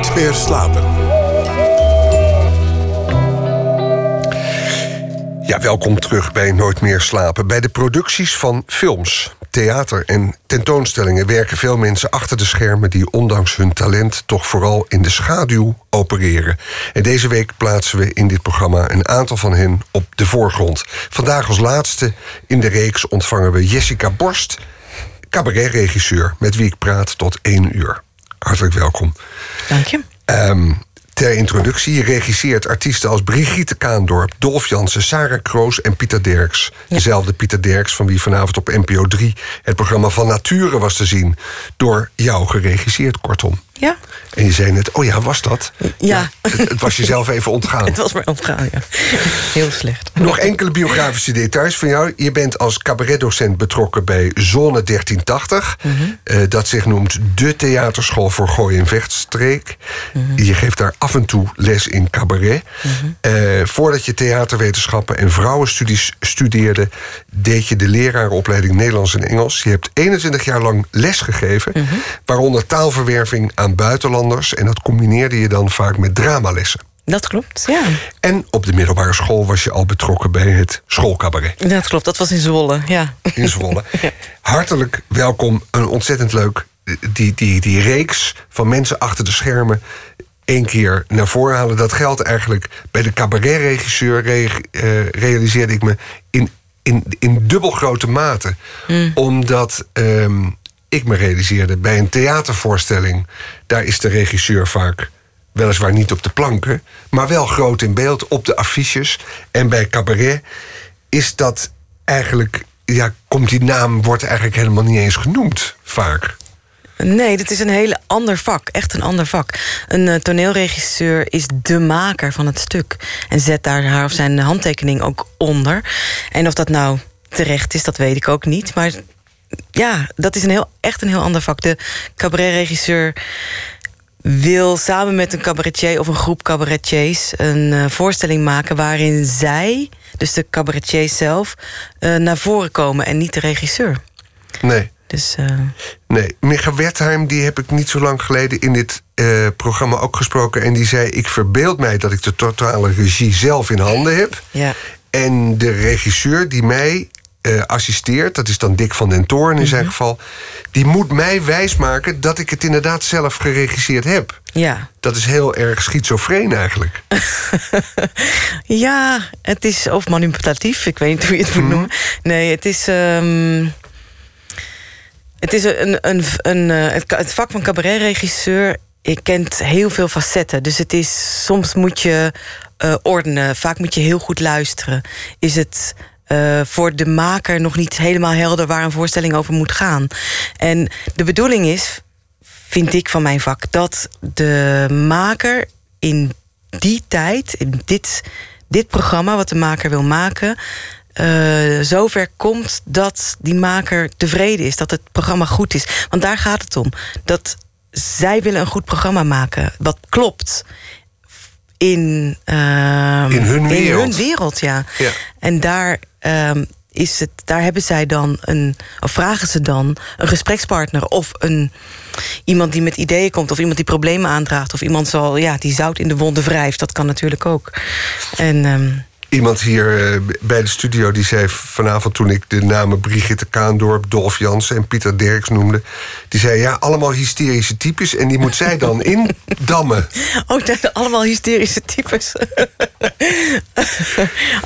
Nooit meer slapen. Ja, welkom terug bij Nooit meer slapen. Bij de producties van films, theater en tentoonstellingen werken veel mensen achter de schermen die ondanks hun talent toch vooral in de schaduw opereren. En deze week plaatsen we in dit programma een aantal van hen op de voorgrond. Vandaag als laatste in de reeks ontvangen we Jessica Borst, cabaretregisseur, met wie ik praat tot één uur. Hartelijk welkom. Dank je. Ehm, ter introductie, je regisseert artiesten als Brigitte Kaandorp, Dolf Jansen, Sarah Kroos en Pieter Derks. Dezelfde Pieter Derks van wie vanavond op NPO 3 het programma Van Nature was te zien. Door jou geregisseerd, kortom. Ja. En je zei net, oh ja, was dat? Ja. het, het was jezelf even ontgaan. Het was maar ontgaan, ja. Heel slecht. Nog enkele biografische details van jou. Je bent als cabaretdocent betrokken bij Zone 1380. eh, dat zich noemt de theaterschool voor Gooi en Vechtstreek. Je geeft daar af en toe les in cabaret. Eh, voordat je theaterwetenschappen en vrouwenstudies studeerde... deed je de leraaropleiding Nederlands en Engels. Je hebt 21 jaar lang les gegeven. Waaronder taalverwerving aan buitenlanders. En dat combineerde je dan vaak met dramalessen. Dat klopt, ja. En op de middelbare school was je al betrokken bij het schoolcabaret Dat klopt, dat was in Zwolle, ja. in Zwolle. Hartelijk welkom, een ontzettend leuk... Die, die, die reeks van mensen achter de schermen één keer naar voren halen. Dat geldt eigenlijk bij de cabaretregisseur... Re, eh, realiseerde ik me in, in, in dubbel grote mate. Omdat ehm, ik me realiseerde bij een theatervoorstelling... daar is de regisseur vaak weliswaar niet op de planken... maar wel groot in beeld op de affiches. En bij cabaret is dat eigenlijk... ja, komt die naam, wordt eigenlijk helemaal niet eens genoemd, vaak. Nee, dit is een heel ander vak. Echt een ander vak. Een eh, toneelregisseur is de maker van het stuk. En zet daar haar of zijn handtekening ook onder. En of dat nou terecht is, dat weet ik ook niet. Maar ja, dat is een heel, echt een heel ander vak. De cabaretregisseur wil samen met een cabaretier of een groep cabaretiers een eh, voorstelling maken waarin zij, dus de cabaretier zelf, eh, naar voren komen en niet de regisseur. Nee. Dus eh, Nee, Micha Wertheim, die heb ik niet zo lang geleden in dit programma ook gesproken. En die zei: Ik verbeeld mij dat ik de totale regie zelf in handen heb. ja. En de regisseur die mij eh, assisteert, dat is dan Dick van den Toorn in zijn geval, die moet mij wijsmaken dat ik het inderdaad zelf geregisseerd heb. ja. Dat is heel erg schizofreen eigenlijk. Ja, het is of manipulatief. Ik weet niet hoe je het moet noemen. Nee, het is. ehm, het is een, een, een, eh, het, het vak van cabaretregisseur. Je kent heel veel facetten. Dus het is. Soms moet je eh, ordenen. Vaak moet je heel goed luisteren. Is het. Eh, voor de maker nog niet helemaal helder waar een voorstelling over moet gaan. En de bedoeling is, vind ik van mijn vak, dat de maker in die tijd, in dit, dit programma wat de maker wil maken, eh, zover komt dat die maker tevreden is, dat het programma goed is. Want daar gaat het om. Dat zij willen een goed programma maken, wat klopt. In, ehm, In hun wereld. hun wereld, ja. Ja. En daar, ehm, is het, daar hebben zij dan een, of vragen ze dan een gesprekspartner of een, iemand die met ideeën komt, of iemand die problemen aandraagt, of iemand zal, ja, die zout in de wonden wrijft. Dat kan natuurlijk ook. En ehm, Iemand hier eh, bij de studio die zei vanavond toen ik de namen Brigitte Kaandorp, Dolf Jansen en Pieter Derks noemde. Die zei ja, allemaal hysterische types en die moet zij dan indammen. Oh, dat zijn allemaal hysterische types.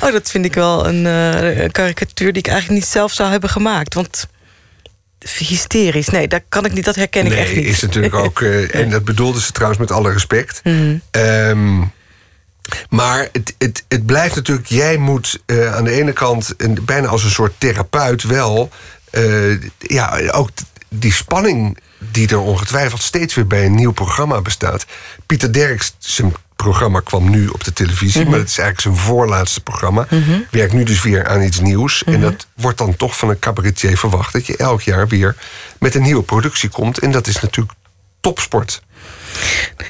oh, dat vind ik wel een eh, karikatuur die ik eigenlijk niet zelf zou hebben gemaakt. Want hysterisch, nee, dat kan ik niet, dat herken ik nee, echt niet. is natuurlijk ook. eh, en dat bedoelde ze trouwens met alle respect. Ehm, maar het, het, het blijft natuurlijk, jij moet eh, aan de ene kant, een, bijna als een soort therapeut wel, eh, ja, ook die spanning die er ongetwijfeld steeds weer bij een nieuw programma bestaat. Pieter Derks, zijn programma kwam nu op de televisie, Mhm. maar het is eigenlijk zijn voorlaatste programma. Werkt nu dus weer aan iets nieuws. Mhm. En dat wordt dan toch van een cabaretier verwacht dat je elk jaar weer met een nieuwe productie komt. En dat is natuurlijk topsport.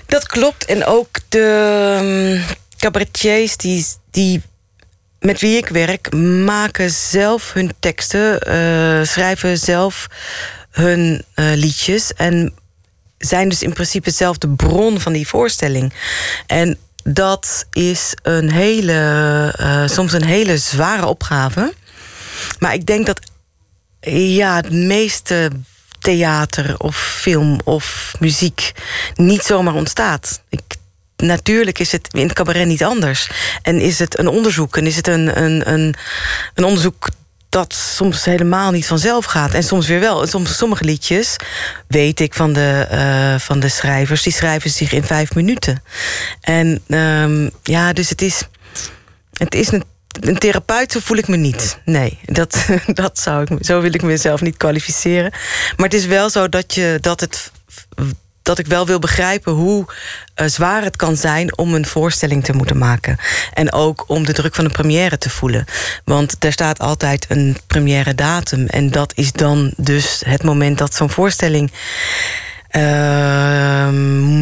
Dat klopt. En ook de cabaretiers die, die met wie ik werk, maken zelf hun teksten, eh, schrijven zelf hun eh, liedjes. En zijn dus in principe zelf de bron van die voorstelling. En dat is een hele, uh, soms een hele zware opgave. Maar ik denk dat ja, het meeste theater of film of muziek niet zomaar ontstaat. Ik, natuurlijk is het in het cabaret niet anders. En is het een onderzoek en is het een, een, een, een onderzoek dat soms helemaal niet vanzelf gaat. En soms weer wel. Soms, sommige liedjes, weet ik van de, uh, van de schrijvers... die schrijven zich in vijf minuten. En um, ja, dus het is... Het is een, een therapeut, voel ik me niet. Nee, dat, dat zou ik, zo wil ik mezelf niet kwalificeren. Maar het is wel zo dat, je, dat het dat ik wel wil begrijpen hoe uh, zwaar het kan zijn om een voorstelling te moeten maken. En ook om de druk van een première te voelen. Want er staat altijd een première datum. En dat is dan dus het moment dat zo'n voorstelling. Uh,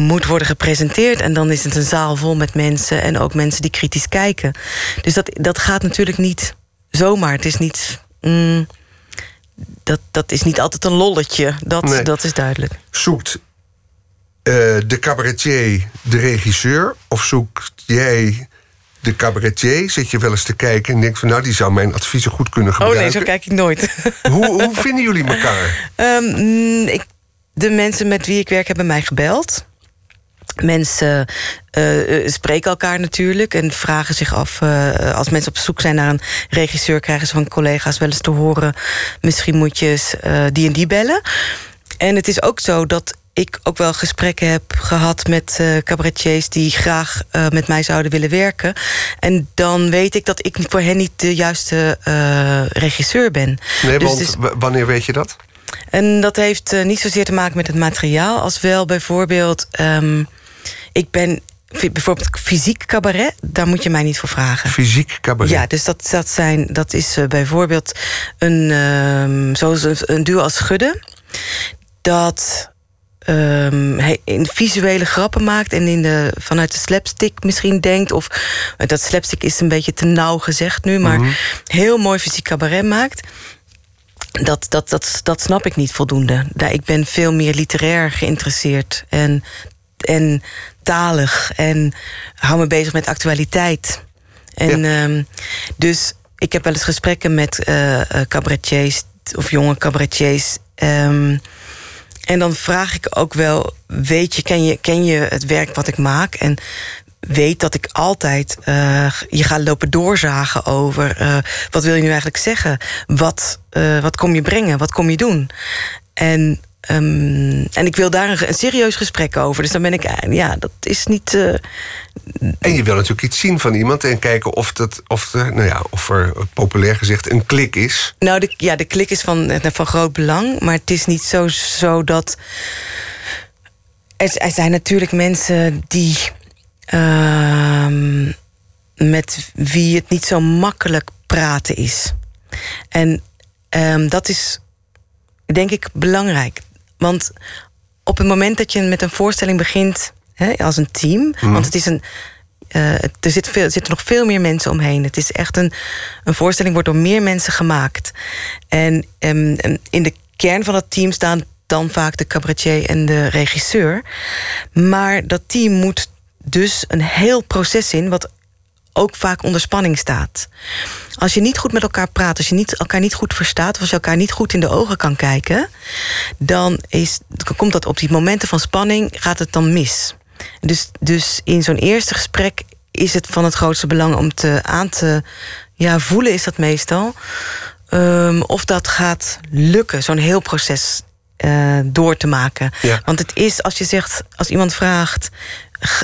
moet worden gepresenteerd. En dan is het een zaal vol met mensen. En ook mensen die kritisch kijken. Dus dat, dat gaat natuurlijk niet zomaar. Het is niet. Mm, dat, dat is niet altijd een lolletje. Dat, Nee. dat is duidelijk. Zoekt eh, de cabaretier de regisseur? Of zoekt jij de cabaretier? Zit je wel eens te kijken en denkt van... nou, die zou mijn adviezen goed kunnen Oh nee, gebruiken. zo kijk ik nooit. hoe, hoe vinden jullie elkaar? Ehm, mm, ik, de mensen met wie ik werk hebben mij gebeld. Mensen eh, eh, spreken elkaar natuurlijk en vragen zich af... als mensen op zoek zijn naar een regisseur... krijgen ze van collega's wel eens te horen... misschien moet je eens die en die bellen. En het is ook zo dat ik ook wel gesprekken heb gehad met eh cabaretiers... die graag eh, met mij zouden willen werken. En dan weet ik dat ik voor hen niet de juiste eh, regisseur ben. Nee, Dus want wanneer weet je dat? en dat heeft niet zozeer te maken met het materiaal, als wel bijvoorbeeld. ehm, ik ben bijvoorbeeld fysiek cabaret, daar moet je mij niet voor vragen. Fysiek cabaret. Ja, dus dat, dat, zijn, dat is bijvoorbeeld een, ehm, zoals een, een duo als Schudden. Dat ehm, hij in visuele grappen maakt en in de, vanuit de slapstick misschien denkt. Of dat slapstick is een beetje te nauw gezegd nu, maar Mhm. heel mooi fysiek cabaret maakt. Dat, dat, dat, dat snap ik niet voldoende. Daar, ik ben veel meer literair geïnteresseerd en, en talig en hou me bezig met actualiteit. En ehm, dus ik heb wel eens gesprekken met eh, cabaretiers of jonge cabaretiers. ehm, en dan vraag ik ook wel, weet je, ken je, ken je het werk wat ik maak? En weet dat ik altijd eh, je ga lopen doorzagen over eh, wat wil je nu eigenlijk zeggen? Wat, eh, wat kom je brengen? Wat kom je doen? En, ehm, en ik wil daar een, een serieus gesprek over. Dus dan ben ik, eh, ja, dat is niet. eh, En je wil natuurlijk iets zien van iemand en kijken of, dat, of, er, nou ja, of er populair gezegd een klik is. Nou, de, ja, de klik is van, eh, van groot belang. Maar het is niet zo, zo dat. Er, er zijn natuurlijk mensen die. ehm, met wie het niet zo makkelijk praten is. En ehm, dat is, denk ik, belangrijk. Want op het moment dat je met een voorstelling begint hè, als een team, want het is een. eh, er, zit veel, er zitten nog veel meer mensen omheen. Het is echt een, een voorstelling wordt door meer mensen gemaakt. En ehm, en in de kern van het team staan dan vaak de cabaretier en de regisseur. Maar dat team moet dus een heel proces in, wat ook vaak onder spanning staat. Als je niet goed met elkaar praat, als je niet, elkaar niet goed verstaat... of als je elkaar niet goed in de ogen kan kijken... dan, is, komt dat op die momenten van spanning, gaat het dan mis. Dus, dus in zo'n eerste gesprek is het van het grootste belang om te aan te ja, voelen, is dat meestal. ehm, of dat gaat lukken, zo'n heel proces eh, door te maken. Ja. Want het is, als je zegt, als iemand vraagt.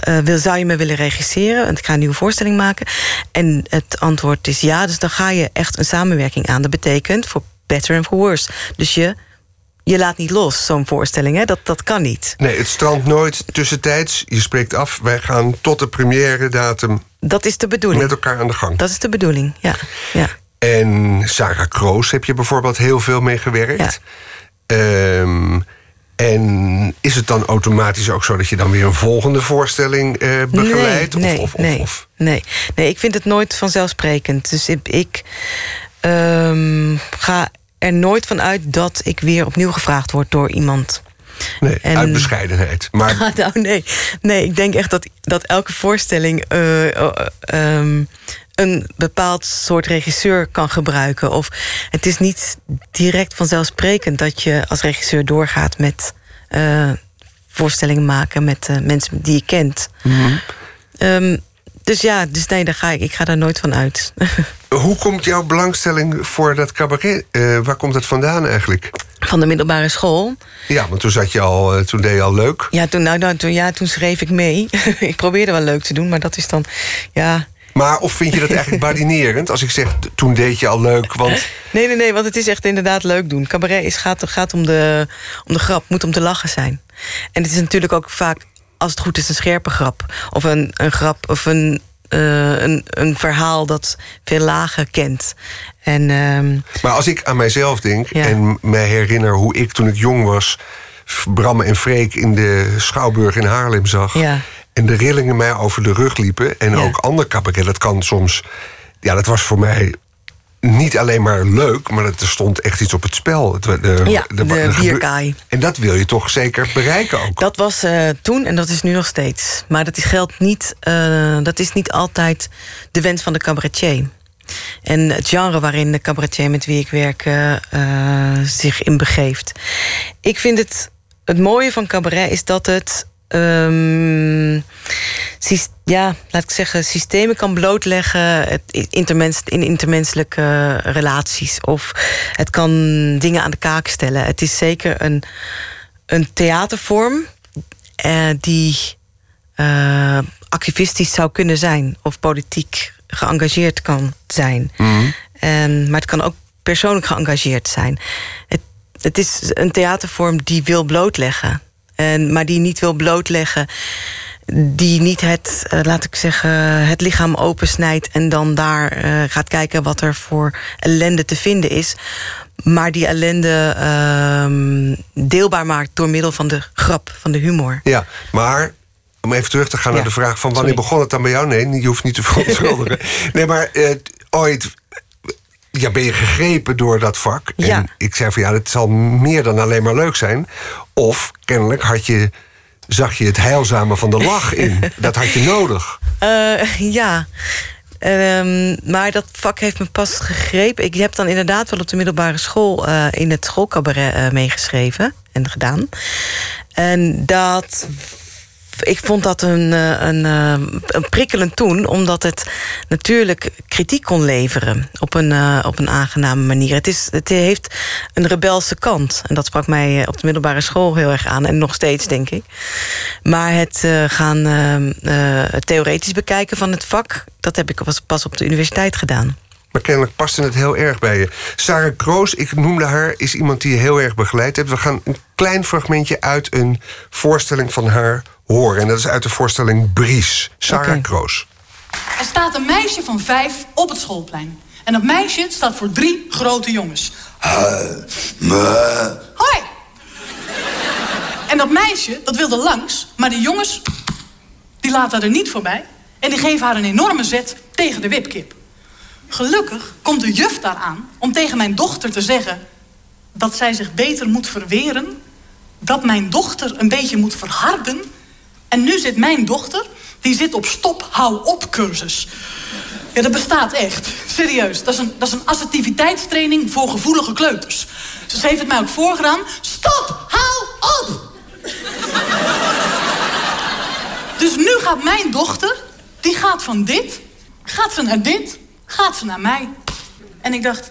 Eh, wil, zou je me willen regisseren? Want ik ga een nieuwe voorstelling maken. En het antwoord is ja, dus dan ga je echt een samenwerking aan. Dat betekent voor better and for worse. Dus je, je laat niet los, zo'n voorstelling. Hè? Dat, dat kan niet. Nee, het strandt nooit tussentijds. Je spreekt af, wij gaan tot de première datum Dat is de bedoeling. met elkaar aan de gang. Dat is de bedoeling, ja. ja. En Sarah Kroos heb je bijvoorbeeld heel veel mee gewerkt. Ehm, en is het dan automatisch ook zo dat je dan weer een volgende voorstelling eh, begeleidt? Nee, of, of, nee, of, of- nee. nee, ik vind het nooit vanzelfsprekend. Dus ik, ik ehm, ga er nooit van uit dat ik weer opnieuw gevraagd word door iemand. Nee, en... uit bescheidenheid. Maar... nou, nee. nee, ik denk echt dat, dat elke voorstelling uh, um, een bepaald soort regisseur kan gebruiken. Of het is niet direct vanzelfsprekend dat je als regisseur doorgaat met uh, voorstellingen maken met uh, mensen die je kent. Mm -hmm. um, dus ja, dus nee, daar ga ik, ik ga daar nooit van uit. Hoe komt jouw belangstelling voor dat cabaret? Uh, waar komt het vandaan eigenlijk? Van de middelbare school. Ja, want toen zat je al, toen deed je al leuk. Ja, toen, nou, nou, toen, ja, toen schreef ik mee. ik probeerde wel leuk te doen, maar dat is dan, ja. Maar of vind je dat eigenlijk badinerend als ik zeg toen deed je al leuk? Want... Nee, nee, nee, want het is echt inderdaad leuk doen. Cabaret is, gaat, gaat om, de, om de grap, moet om te lachen zijn. En het is natuurlijk ook vaak als het goed is, een scherpe grap. Of een, een grap of een, uh, een, een verhaal dat veel lagen kent. En, uh, maar als ik aan mijzelf denk ja. en mij herinner hoe ik toen ik jong was. Bram en Freek in de Schouwburg in Haarlem zag. Ja. En de rillingen mij over de rug liepen. En ja. ook ander cabaret. Dat kan soms. Ja, dat was voor mij niet alleen maar leuk, maar er stond echt iets op het spel. De, de, ja, de, de bierkaai. En dat wil je toch zeker bereiken ook? Dat was uh, toen en dat is nu nog steeds. Maar dat is, geldt niet, uh, dat is niet altijd de wens van de cabaretier. En het genre waarin de cabaretier met wie ik werk uh, zich in begeeft. Ik vind het, het mooie van cabaret is dat het um, ja, laat ik zeggen, systemen kan blootleggen het intermens, in intermenselijke relaties. Of het kan dingen aan de kaak stellen. Het is zeker een, een theatervorm eh, die uh, activistisch zou kunnen zijn. Of politiek geëngageerd kan zijn. Mm. Maar het kan ook persoonlijk geëngageerd zijn. Het, het is een theatervorm die wil blootleggen. En, maar die niet wil blootleggen. Die niet het, uh, laat ik zeggen, het lichaam opensnijdt en dan daar uh, gaat kijken wat er voor ellende te vinden is. Maar die ellende uh, deelbaar maakt door middel van de grap, van de humor. Ja, maar om even terug te gaan ja. naar de vraag van wanneer Sorry. begon het dan bij jou? Nee, je hoeft niet te verontschuldigen. nee, maar uh, ooit ja, ben je gegrepen door dat vak. Ja. En ik zei van ja, het zal meer dan alleen maar leuk zijn. Of kennelijk had je, zag je het heilzame van de lach in. dat had je nodig. Uh, ja. Um, maar dat vak heeft me pas gegrepen. Ik heb dan inderdaad wel op de middelbare school uh, in het schoolcabaret uh, meegeschreven en gedaan. En dat ik vond dat een, een, een prikkelend toen, omdat het natuurlijk kritiek kon leveren op een, op een aangename manier. Het, is, het heeft een rebelse kant. En dat sprak mij op de middelbare school heel erg aan. En nog steeds, denk ik. Maar het gaan theoretisch bekijken van het vak, dat heb ik pas op de universiteit gedaan. Maar kennelijk paste het heel erg bij je. Sarah Kroos, ik noemde haar, is iemand die je heel erg begeleid hebt. We gaan een klein fragmentje uit een voorstelling van haar horen. En dat is uit de voorstelling Bries. Sarah okay. Kroos. Er staat een meisje van vijf op het schoolplein. En dat meisje staat voor drie grote jongens. Hoi! En dat meisje, dat wilde langs, maar die jongens, die laten er niet voorbij. En die geven haar een enorme zet tegen de wipkip. Gelukkig komt de juf daar aan om tegen mijn dochter te zeggen... dat zij zich beter moet verweren... dat mijn dochter een beetje moet verharden... en nu zit mijn dochter, die zit op stop, hou op cursus. Ja, dat bestaat echt. Serieus. Dat is een, dat is een assertiviteitstraining voor gevoelige kleuters. Ze heeft het mij ook voorgedaan. Stop, hou op! dus nu gaat mijn dochter, die gaat van dit, gaat ze naar dit gaat ze naar mij. En ik dacht,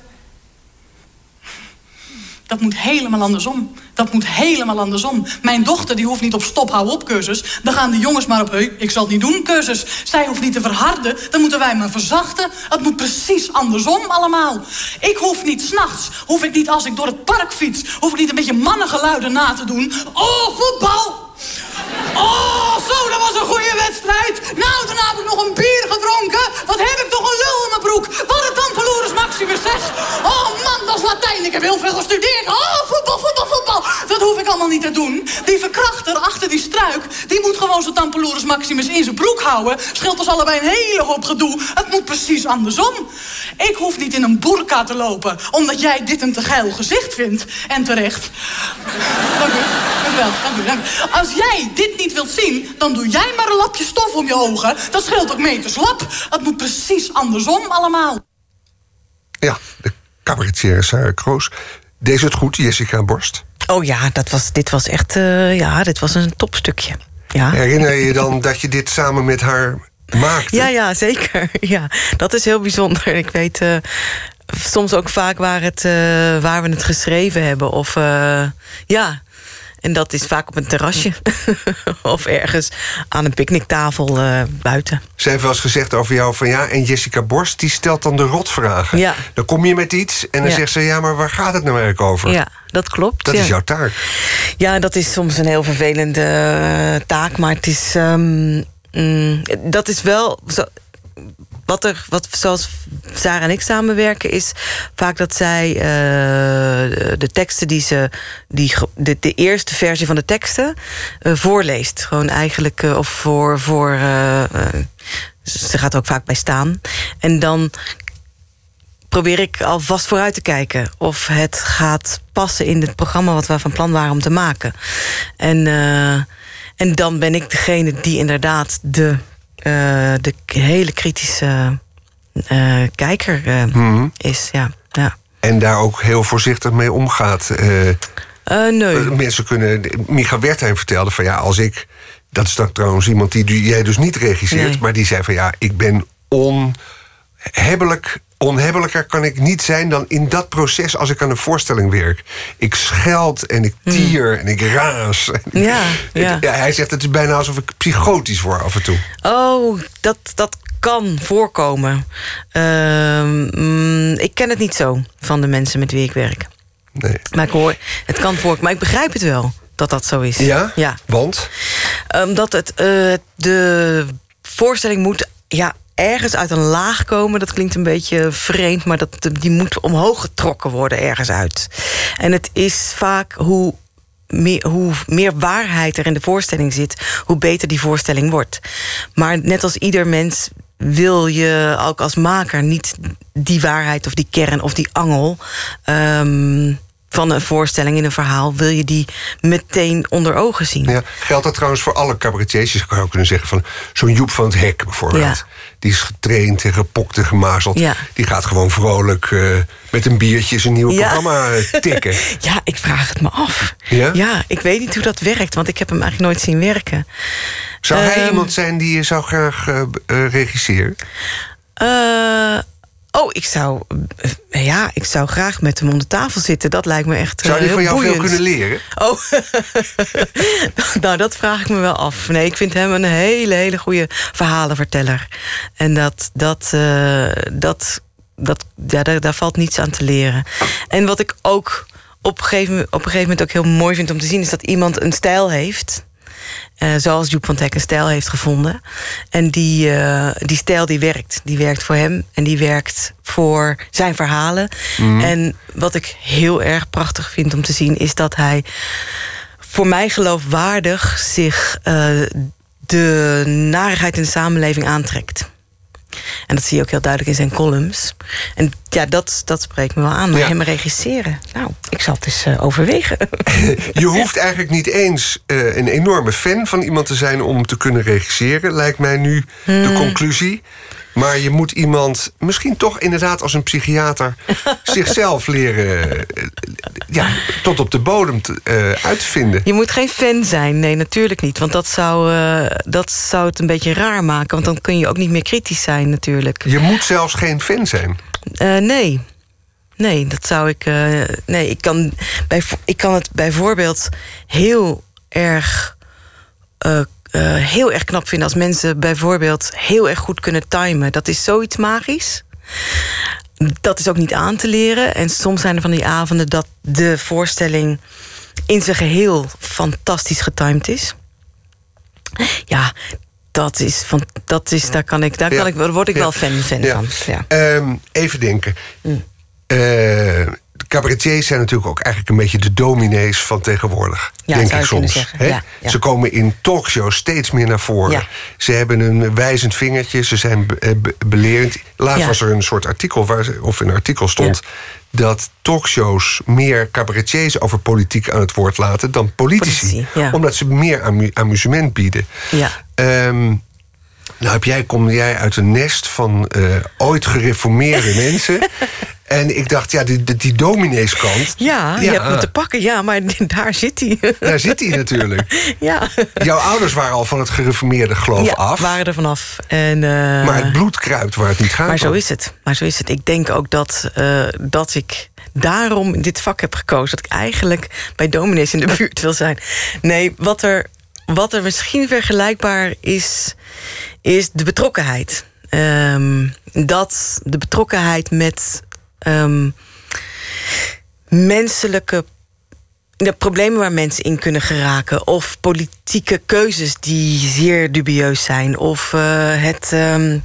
dat moet helemaal andersom. Dat moet helemaal andersom. Mijn dochter die hoeft niet op stop, hou op cursus. Dan gaan de jongens maar op, ik zal het niet doen cursus. Zij hoeft niet te verharden, dan moeten wij maar verzachten. Het moet precies andersom allemaal. Ik hoef niet s'nachts, hoef ik niet als ik door het park fiets... hoef ik niet een beetje mannengeluiden na te doen. Oh, voetbal! Oh, zo, dat was een goede wedstrijd. Nou, daarna heb ik nog een bier gedronken. Wat heb ik toch een lul in mijn broek. Wat het dan Maximus 6. Oh man, dat is Latijn. Ik heb heel veel gestudeerd. Oh, voetbal, voetbal, voetbal. Dat hoef ik allemaal niet te doen. Die verkrachter achter die struik, die moet gewoon zijn tampeloerus Maximus in zijn broek houden. Scheelt ons allebei een hele hoop gedoe. Het moet precies andersom. Ik hoef niet in een burka te lopen, omdat jij dit een te geil gezicht vindt. En terecht. Dank u. Dank u wel. Dank dank u. Als jij dit niet wilt zien, dan doe jij maar een lapje stof om je ogen. Dat scheelt ook meters lap. Het moet precies andersom allemaal. Ja, de cabaretier Sarah Kroos. Deed het goed, Jessica Borst? Oh ja, dat was, dit was echt uh, ja, dit was een topstukje. Ja. Herinner je je dan dat je dit samen met haar maakte? Ja, ja, zeker. Ja, dat is heel bijzonder. Ik weet uh, soms ook vaak waar, het, uh, waar we het geschreven hebben. Of ja, en dat is vaak op een terrasje. of ergens aan een picknicktafel uh, buiten. Ze heeft wel eens gezegd over jou van ja... en Jessica Borst die stelt dan de rotvragen. Ja. Dan kom je met iets en dan Ja. zegt ze... ja, maar waar gaat het nou eigenlijk over? Ja, dat klopt. Dat ja. is jouw taak. Ja, dat is soms een heel vervelende eh, taak, maar het is. ehm, mm, dat is wel. Zo, wat er, wat, zoals Sarah en ik samenwerken, is vaak dat zij eh, de, teksten die ze. Die, de, de eerste versie van de teksten eh, voorleest. Gewoon eigenlijk, eh, of voor. voor ze gaat er ook vaak bij staan. En dan probeer ik alvast vooruit te kijken of het gaat passen in het programma wat we van plan waren om te maken. En, en dan ben ik degene die inderdaad de, eh, de hele kritische eh, kijker eh, Mhm. is. Ja, ja. En daar ook heel voorzichtig mee omgaat. Nee. mensen kunnen... Micha Wertheim vertelde van ja, als ik... Dat is dan trouwens iemand die jij dus niet regisseert... Nee. maar die zei van ja, ik ben onhebbelijk... Onhebbelijker kan ik niet zijn dan in dat proces als ik aan een voorstelling werk. Ik scheld en ik tier en ik raas. Hmm. Ja, ja. Ik- hij zegt het is bijna alsof ik psychotisch word af en toe. Oh, dat, dat kan voorkomen. Ehm, mm, ik ken het niet zo van de mensen met wie ik werk. Nee. Maar ik hoor, het kan voorkomen. Maar ik begrijp het wel dat dat zo is. Ja? Ja. Want? Omdat het, eh, de voorstelling moet ja, ergens uit een laag komen. Dat klinkt een beetje vreemd, maar dat, die moet omhoog getrokken worden ergens uit. En het is vaak hoe meer, hoe meer waarheid er in de voorstelling zit, hoe beter die voorstelling wordt. Maar net als ieder mens wil je ook als maker niet die waarheid of die kern of die angel. ehm, van een voorstelling in een verhaal, wil je die meteen onder ogen zien. Ja, geldt dat trouwens voor alle cabaretiers? Je zou kunnen zeggen van zo'n Joep van het Hek bijvoorbeeld. Ja. Die is getraind en gepokt en gemazeld. Ja. Die gaat gewoon vrolijk eh, met een biertje zijn nieuwe Ja. programma eh, tikken. Ja, ik vraag het me af. Ja? ik weet niet hoe dat werkt, want ik heb hem eigenlijk nooit zien werken. Zou hij Ehm. iemand zijn die je zou graag eh, eh, regisseren? Eh, oh, ik zou, eh, ja, ik zou graag met hem om de tafel zitten. Dat lijkt me echt Zou eh, hij van heel jou veel kunnen leren? Oh, nou, dat vraag ik me wel af. Nee, ik vind hem een hele, hele goede verhalenverteller. En dat, dat, eh, dat, dat ja, daar, daar valt niets aan te leren. En wat ik ook op een, gegeven, op een gegeven moment ook heel mooi vind om te zien... is dat iemand een stijl heeft... eh, zoals Joep van Teck een stijl heeft gevonden. En die, eh, die stijl die werkt. Die werkt voor hem en die werkt voor zijn verhalen. En wat ik heel erg prachtig vind om te zien... is dat hij voor mij geloofwaardig zich eh, de narigheid in de samenleving aantrekt. En dat zie je ook heel duidelijk in zijn columns. En ja, dat, dat spreekt me wel aan. Maar Ja. hem regisseren, nou, ik zal het eens eh, overwegen. Je hoeft eigenlijk niet eens eh, een enorme fan van iemand te zijn om te kunnen regisseren, lijkt mij nu Hmm. de conclusie. Maar je moet iemand misschien toch inderdaad als een psychiater zichzelf leren eh, ja, tot op de bodem te, eh, uit te vinden. Je moet geen fan zijn, nee, natuurlijk niet. Want dat zou, eh, dat zou het een beetje raar maken. Want dan kun je ook niet meer kritisch zijn, natuurlijk. Je moet zelfs geen fan zijn. Nee. Nee, dat zou ik. nee, ik kan, bij, ik kan het bijvoorbeeld heel erg. Eh, heel erg knap vinden als mensen bijvoorbeeld heel erg goed kunnen timen. Dat is zoiets magisch. Dat is ook niet aan te leren. En soms zijn er van die avonden dat de voorstelling in zijn geheel fantastisch getimed is. Ja, dat is van, dat is, daar kan ik, daar Ja. kan ik, daar word ik Ja. wel fan, fan Ja. van. Ja. Ehm, even denken. Eh, cabaretiers zijn natuurlijk ook eigenlijk een beetje de dominees van tegenwoordig. Ja, denk ik soms. Ja, ja. Ze komen in talkshows steeds meer naar voren. Ze hebben een wijzend vingertje, ze zijn be- eh, be- belerend. Laatst was er een soort artikel, waar ze, of een artikel stond... dat talkshows meer cabaretiers over politiek aan het woord laten... dan politici. Ja. Omdat ze meer amu- amusement bieden. Ja. Ehm, nou, heb jij, kom jij uit een nest van eh, ooit gereformeerde mensen. En ik dacht, ja, die, die, die domineeskant. Ja, je hebt me te pakken, ja, maar daar zit hij. Daar zit hij natuurlijk. ja. Jouw ouders waren al van het gereformeerde geloof ja, af. waren er vanaf. En, eh, Maar het bloed kruipt waar het niet gaat. maar zo is het. Maar zo is het. Ik denk ook dat, eh, dat ik daarom dit vak heb gekozen. Dat ik eigenlijk bij dominees in de buurt wil zijn. Nee, wat er, wat er misschien vergelijkbaar is, is de betrokkenheid. Ehm, dat de betrokkenheid met ehm, menselijke de problemen waar mensen in kunnen geraken. Of politieke keuzes die zeer dubieus zijn. Of eh, het, ehm,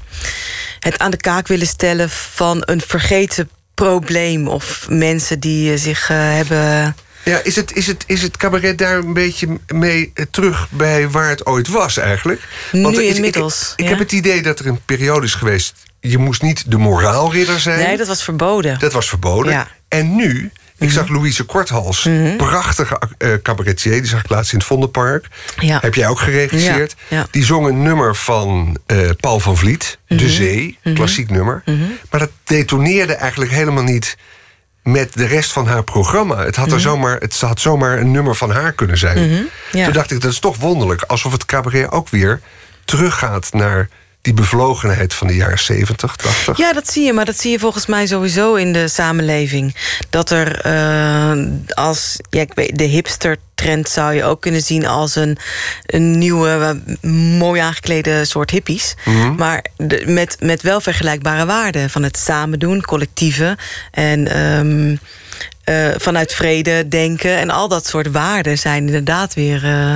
het aan de kaak willen stellen van een vergeten probleem. Of mensen die eh, zich eh, hebben. Ja, is het, is, het, is het cabaret daar een beetje mee terug bij waar het ooit was eigenlijk? Nu er is- inmiddels, Ik, ik ja. heb het idee dat er een periode is geweest... je moest niet de moraalridder zijn. Nee, dat was verboden. Dat was verboden. Ja. En nu, ik zag Louise Korthals, prachtige eh, cabaretier... die zag ik laatst in het Vondelpark. Ja. Heb jij ook geregisseerd. Ja. Die zong een nummer van eh, Paul van Vliet, De Zee, klassiek nummer. Maar dat detoneerde eigenlijk helemaal niet met de rest van haar programma. Het had, er zomaar, het had zomaar een nummer van haar kunnen zijn. Toen dacht ik, dat is toch wonderlijk. Alsof het cabaret ook weer teruggaat naar die bevlogenheid van de jaren 70, 80. Ja, dat zie je, maar dat zie je volgens mij sowieso in de samenleving. Dat er eh, als ja, ik weet, de hipster-trend zou je ook kunnen zien als een, een nieuwe, eh, mooi aangeklede soort hippies. Maar de, met, met wel vergelijkbare waarden van het samen doen, collectieve en. ehm, eh, vanuit vrede denken en al dat soort waarden zijn inderdaad weer eh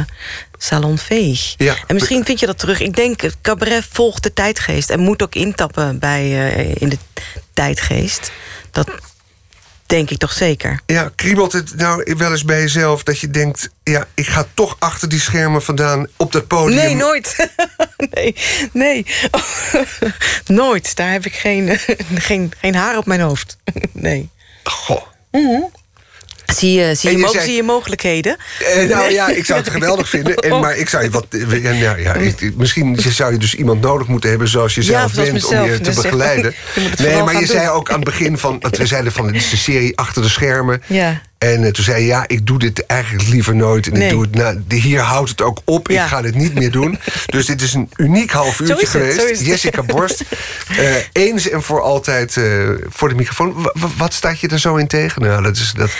salonveeg. Ja. En misschien vind je dat terug. Ik denk, het cabaret volgt de tijdgeest en moet ook intappen bij, eh, in de tijdgeest. Dat denk ik toch zeker. Ja, kriebelt het nou wel eens bij jezelf dat je denkt... ja, ik ga toch achter die schermen vandaan op dat podium... Nee, nooit. nee, nee. nooit. Daar heb ik geen, geen, geen haar op mijn hoofd. nee. Goh. Zie je, zie, je, je mo- zei- zie je mogelijkheden? Eh, nou ja, ik zou het geweldig vinden. En, Oh. maar ik zou je wat. ja, nou ja, ik- misschien zou je dus iemand nodig moeten hebben zoals je Ja, zelf zoals bent om je te Dus begeleiden. je nee, maar je zei ook aan het begin van. We zeiden van het is de serie achter de schermen. Ja. En eh, toen zei je, ja, ik doe dit eigenlijk liever nooit. En ik doe het, nou, hier houdt het ook op. Ja. Ik ga dit niet meer doen. Dus dit is een uniek half uurtje het, geweest. Jessica Borst. eh, eens en voor altijd eh, voor de microfoon. Wa- wa- wat staat je er zo in tegen? Nou, dat is, dat,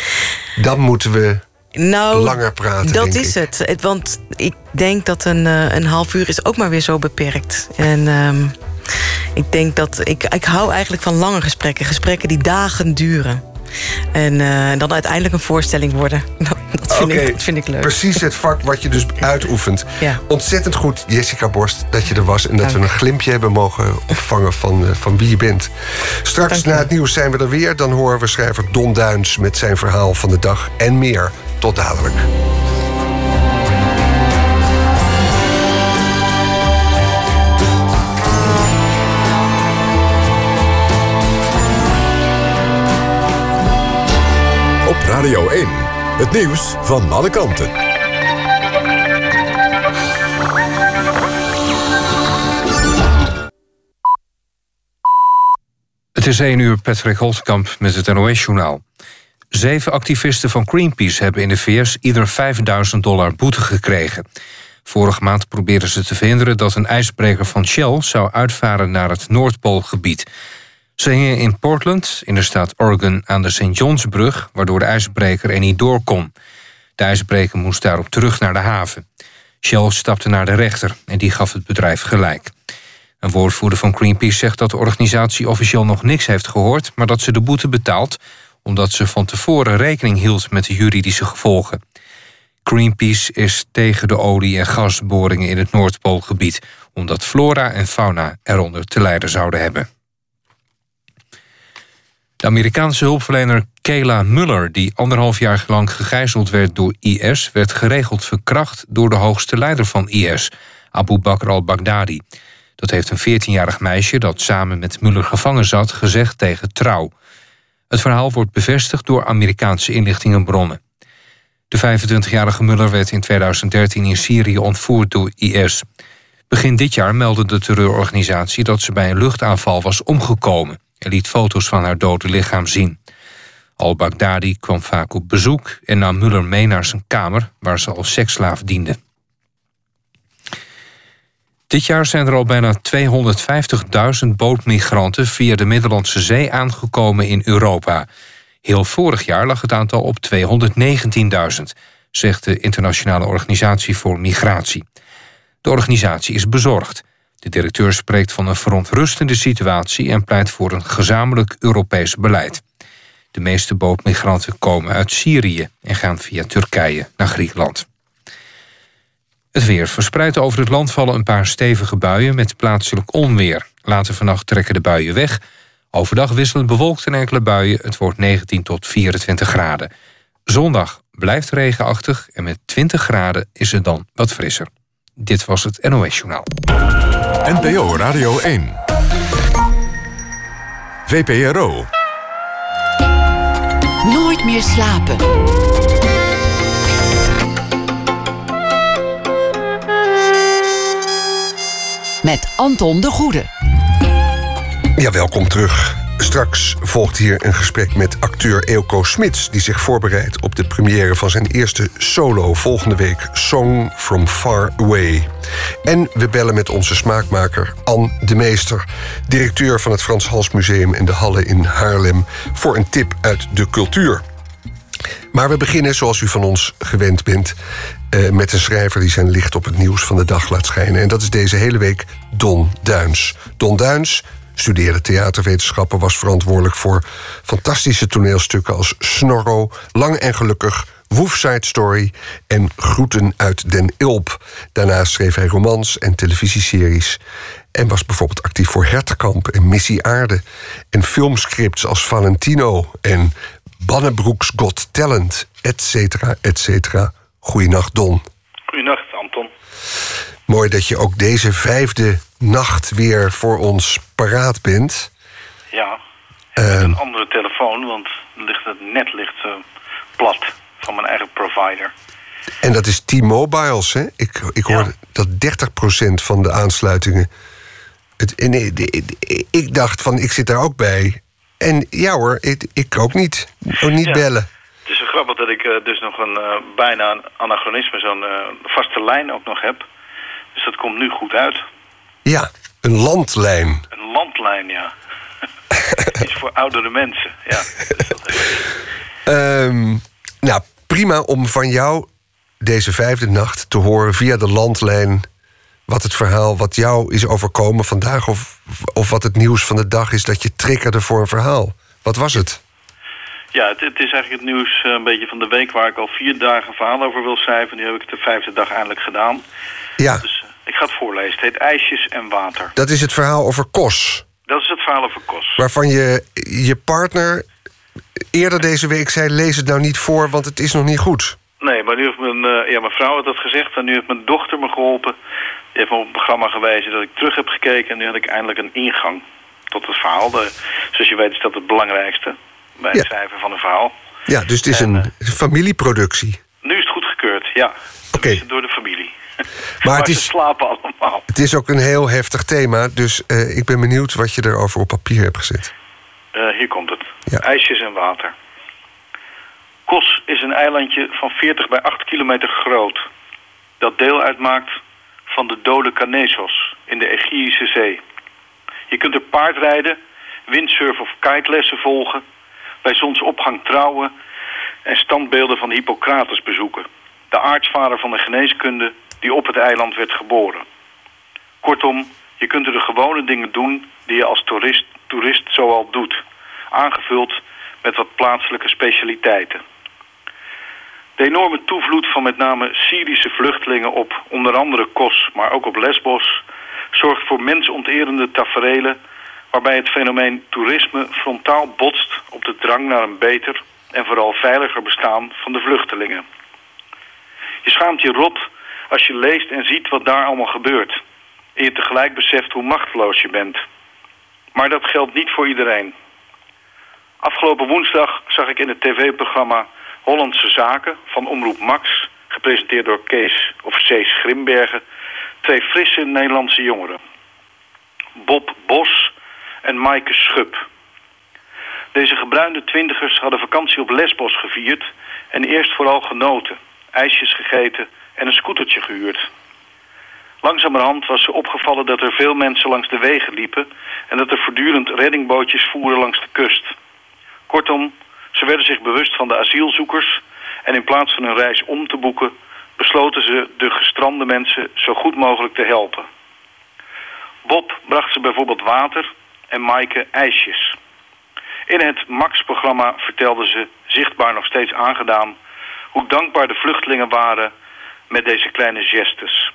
dan moeten we Nou, langer praten, Dat is ik. het. Want ik denk dat een, een half uur is ook maar weer zo beperkt. En ehm, ik denk dat ik, ik hou eigenlijk van lange gesprekken. Gesprekken die dagen duren. En eh, dan uiteindelijk een voorstelling worden. Dat, dat, vind, ik, dat vind ik leuk. Precies het vak wat je dus uitoefent. Ja. Ontzettend goed, Jessica Borst, dat je er was. En dat we een glimpje hebben mogen opvangen van, eh, van wie je bent. Straks Dank je. na het nieuws zijn we er weer. Dan horen we schrijver Don Duins met zijn verhaal van de dag en meer. Tot dadelijk. Radio 1. Het nieuws van alle kanten. Het is 1 uur Patrick Holtkamp met het NOS-journaal. Zeven activisten van Greenpeace hebben in de VS ieder 5000 dollar boete gekregen. Vorige maand probeerden ze te verhinderen dat een ijsbreker van Shell zou uitvaren naar het Noordpoolgebied. Ze hingen in Portland, in de staat Oregon, aan de St. Johnsbrug, waardoor de ijsbreker er niet door kon. De ijsbreker moest daarop terug naar de haven. Shell stapte naar de rechter en die gaf het bedrijf gelijk. Een woordvoerder van Greenpeace zegt dat de organisatie officieel nog niks heeft gehoord, maar dat ze de boete betaalt omdat ze van tevoren rekening hield met de juridische gevolgen. Greenpeace is tegen de olie- en gasboringen in het Noordpoolgebied, omdat flora en fauna eronder te lijden zouden hebben. De Amerikaanse hulpverlener Kayla Muller, die anderhalf jaar lang gegijzeld werd door IS, werd geregeld verkracht door de hoogste leider van IS, Abu Bakr al-Baghdadi. Dat heeft een 14-jarig meisje dat samen met Muller gevangen zat gezegd tegen Trouw. Het verhaal wordt bevestigd door Amerikaanse inlichtingenbronnen. De 25-jarige Muller werd in 2013 in Syrië ontvoerd door IS. Begin dit jaar meldde de terreurorganisatie dat ze bij een luchtaanval was omgekomen en liet foto's van haar dode lichaam zien. Al-Baghdadi kwam vaak op bezoek en nam Muller mee naar zijn kamer waar ze als seksslaaf diende. Dit jaar zijn er al bijna 250.000 bootmigranten via de Middellandse Zee aangekomen in Europa. Heel vorig jaar lag het aantal op 219.000, zegt de Internationale Organisatie voor Migratie. De organisatie is bezorgd. De directeur spreekt van een verontrustende situatie en pleit voor een gezamenlijk Europees beleid. De meeste bootmigranten komen uit Syrië en gaan via Turkije naar Griekenland. Het weer. Verspreid over het land vallen een paar stevige buien met plaatselijk onweer. Later vannacht trekken de buien weg. Overdag wisselend bewolkt en enkele buien. Het wordt 19 tot 24 graden. Zondag blijft regenachtig en met 20 graden is het dan wat frisser. Dit was het NOS Journaal. NPO Radio 1. VPRO. Nooit meer slapen. Met Anton de Goede. Ja, welkom terug. Straks volgt hier een gesprek met acteur Eelco Smits... die zich voorbereidt op de première van zijn eerste solo... volgende week Song from Far Away. En we bellen met onze smaakmaker Anne de Meester... directeur van het Frans Hals Museum in de Halle in Haarlem... voor een tip uit de cultuur. Maar we beginnen, zoals u van ons gewend bent... Uh, met een schrijver die zijn licht op het nieuws van de dag laat schijnen. En dat is deze hele week Don Duins. Don Duins studeerde theaterwetenschappen, was verantwoordelijk voor fantastische toneelstukken als Snorro, Lang en Gelukkig, Woofside Story en Groeten uit Den Ilp. Daarnaast schreef hij romans en televisieseries. En was bijvoorbeeld actief voor Hertekamp en Missie Aarde. En filmscripts als Valentino en Bannebroeks Got Talent, et cetera, et. Goeienacht, Don. Goeienacht, Anton. Mooi dat je ook deze vijfde nacht weer voor ons paraat bent. Ja, uh, een andere telefoon, want ligt het net ligt uh, plat van mijn eigen provider. En dat is T-Mobiles, hè? Ik, ik hoor ja. dat 30% van de aansluitingen... Het, nee, ik dacht van, ik zit daar ook bij. En ja hoor, ik, ik ook niet. Ook niet ja. bellen. Het is grappig dat ik uh, dus nog een bijna een anachronisme, zo'n vaste lijn ook nog heb. Dat komt nu goed uit. Ja, een landlijn. Een landlijn, ja. Iets voor oudere mensen, ja. um, nou, prima om van jou deze vijfde nacht te horen via de landlijn... wat het verhaal wat jou is overkomen vandaag... of, of wat het nieuws van de dag is dat je triggerde voor een verhaal. Wat was het? Ja, het, het, is eigenlijk het nieuws uh, een beetje van de week... waar ik al vier dagen verhaal over wil schrijven. Nu heb ik het de vijfde dag eindelijk gedaan. Ja. Dus ik ga het voorlezen. Het heet IJsjes en Water. Dat is het verhaal over Kos. Dat is het verhaal over Kos. Waarvan je, je partner eerder deze week zei... lees het nou niet voor, want het is nog niet goed. Nee, maar nu heeft mijn, uh, ja, mijn vrouw had dat gezegd... en nu heeft mijn dochter me geholpen. Die heeft me op het programma gewezen dat ik terug heb gekeken... en nu had ik eindelijk een ingang tot het verhaal. De, zoals je weet is dat het belangrijkste bij het ja. schrijven van een verhaal. Ja, dus het is en, een familieproductie. Nu is het goedgekeurd, ja. Oké. Okay. Door de familie. Maar, het ze is, slapen allemaal. het is ook een heel heftig thema, dus uh, ik ben benieuwd wat je erover op papier hebt gezet. Uh, hier komt het. Ja. IJsjes en water. Kos is een eilandje van 40 bij 8 kilometer groot. Dat deel uitmaakt van de dode Canesos in de Egeïsche Zee. Je kunt er paardrijden, windsurfen of kitelessen volgen... bij zonsopgang trouwen en standbeelden van Hippocrates bezoeken de aartsvader van de geneeskunde die op het eiland werd geboren. Kortom, je kunt er de gewone dingen doen die je als toerist, toerist zoal doet. Aangevuld met wat plaatselijke specialiteiten. De enorme toevloed van met name Syrische vluchtelingen op onder andere Kos, maar ook op Lesbos... zorgt voor mensonterende taferelen waarbij het fenomeen toerisme frontaal botst op de drang naar een beter en vooral veiliger bestaan van de vluchtelingen. Je schaamt je rot als je leest en ziet wat daar allemaal gebeurt. En je tegelijk beseft hoe machteloos je bent. Maar dat geldt niet voor iedereen. Afgelopen woensdag zag ik in het tv-programma Hollandse Zaken van Omroep Max, gepresenteerd door Kees of Cees Grimbergen, twee frisse Nederlandse jongeren. Bob Bos en Maaike Schub. Deze gebruinde twintigers hadden vakantie op Lesbos gevierd en eerst vooral genoten, ijsjes gegeten en een scootertje gehuurd. Langzamerhand was ze opgevallen dat er veel mensen langs de wegen liepen en dat er voortdurend reddingbootjes voeren langs de kust. Kortom, ze werden zich bewust van de asielzoekers en in plaats van hun reis om te boeken, besloten ze de gestrande mensen zo goed mogelijk te helpen. Bob bracht ze bijvoorbeeld water en Maaike ijsjes. In het Max-programma vertelden ze, zichtbaar nog steeds aangedaan, hoe dankbaar de vluchtelingen waren met deze kleine gestes.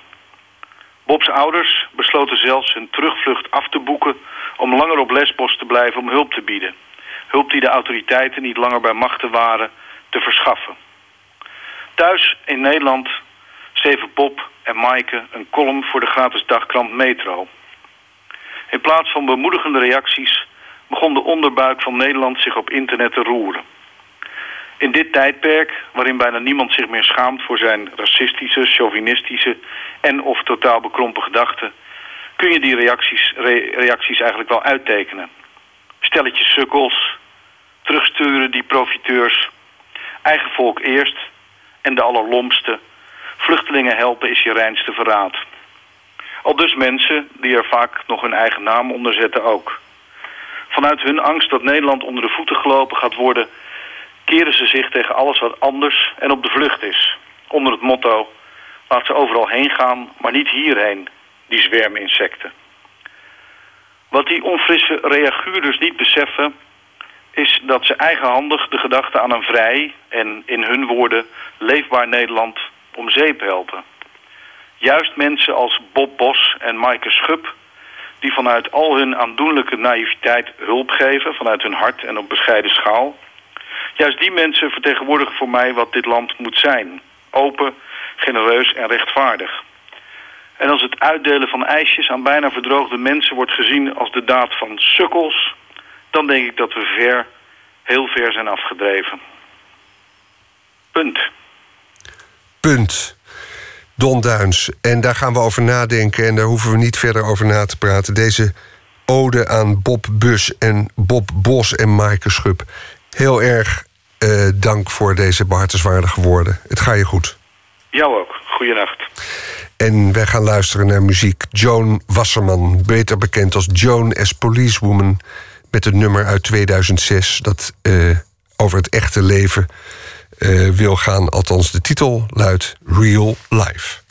Bob's ouders besloten zelfs hun terugvlucht af te boeken om langer op Lesbos te blijven om hulp te bieden. Hulp die de autoriteiten niet langer bij machten waren te verschaffen. Thuis in Nederland schreven Bob en Maaike een column voor de gratis dagkrant Metro. In plaats van bemoedigende reacties begon de onderbuik van Nederland zich op internet te roeren. In dit tijdperk, waarin bijna niemand zich meer schaamt voor zijn racistische, chauvinistische en of totaal bekrompen gedachten, kun je die reacties, reacties eigenlijk wel uittekenen. Stelletjes sukkels, terugsturen die profiteurs, eigen volk eerst en de allerlomste, vluchtelingen helpen is je reinste verraad. Al dus mensen die er vaak nog hun eigen naam onder zetten ook. Vanuit hun angst dat Nederland onder de voeten gelopen gaat worden... keren ze zich tegen alles wat anders en op de vlucht is. Onder het motto, laat ze overal heen gaan, maar niet hierheen, die zwerminsecten. Wat die onfrisse reaguurders niet beseffen... is dat ze eigenhandig de gedachte aan een vrij en in hun woorden leefbaar Nederland om zeep helpen. Juist mensen als Bob Bos en Maaike Schub die vanuit al hun aandoenlijke naïviteit hulp geven... vanuit hun hart en op bescheiden schaal. Juist die mensen vertegenwoordigen voor mij wat dit land moet zijn. Open, genereus en rechtvaardig. En als het uitdelen van ijsjes aan bijna verdroogde mensen wordt gezien als de daad van sukkels... dan denk ik dat we ver, heel ver zijn afgedreven. Punt. Punt. Don Duins. En daar gaan we over nadenken en daar hoeven we niet verder over na te praten. Deze ode aan Bob Bus en Bob Bos en Maaike Schub. Heel erg eh, dank voor deze behartenswaardige woorden. Het gaat je goed. Jou ook. Goeienacht. En wij gaan luisteren naar muziek. Joan Wasserman, beter bekend als Joan as Policewoman... met het nummer uit 2006 dat uh, over het echte leven uh, wil gaan. Althans, de titel luidt Real Life.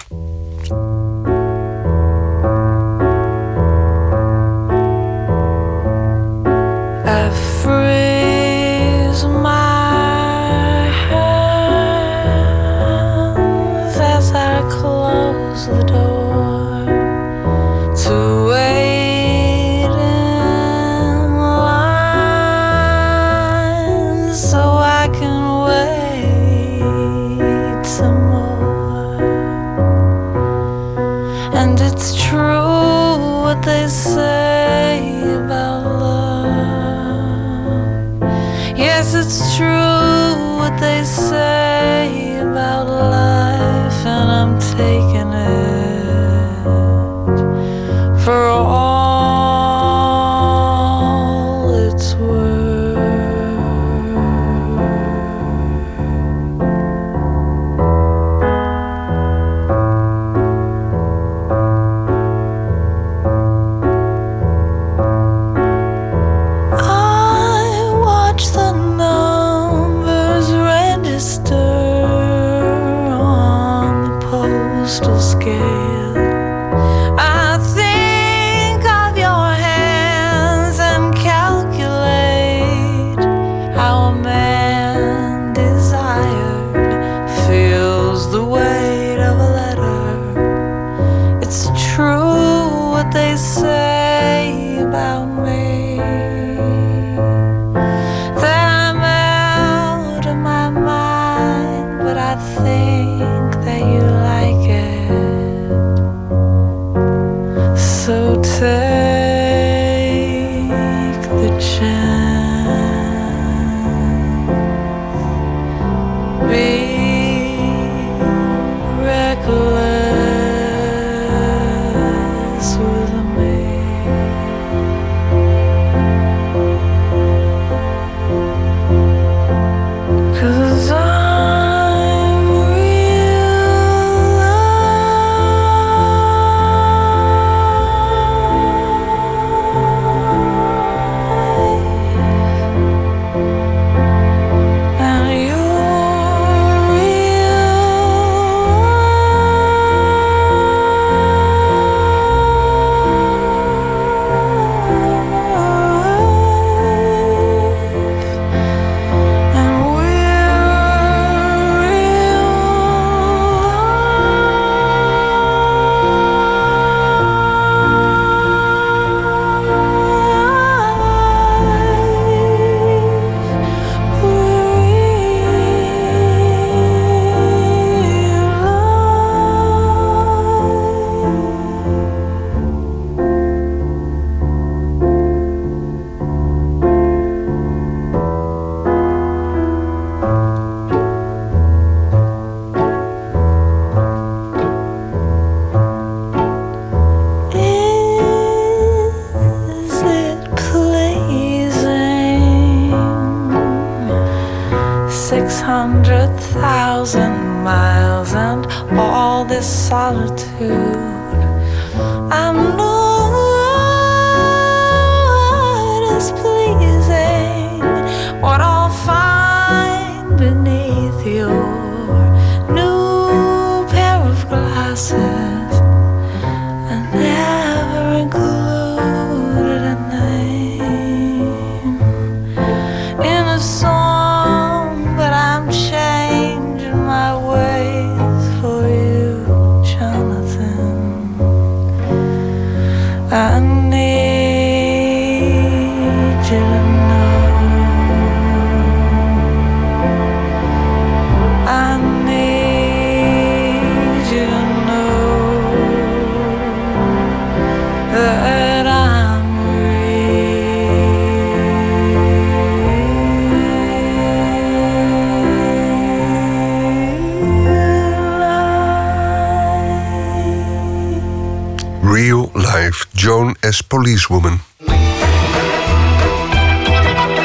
Policewoman.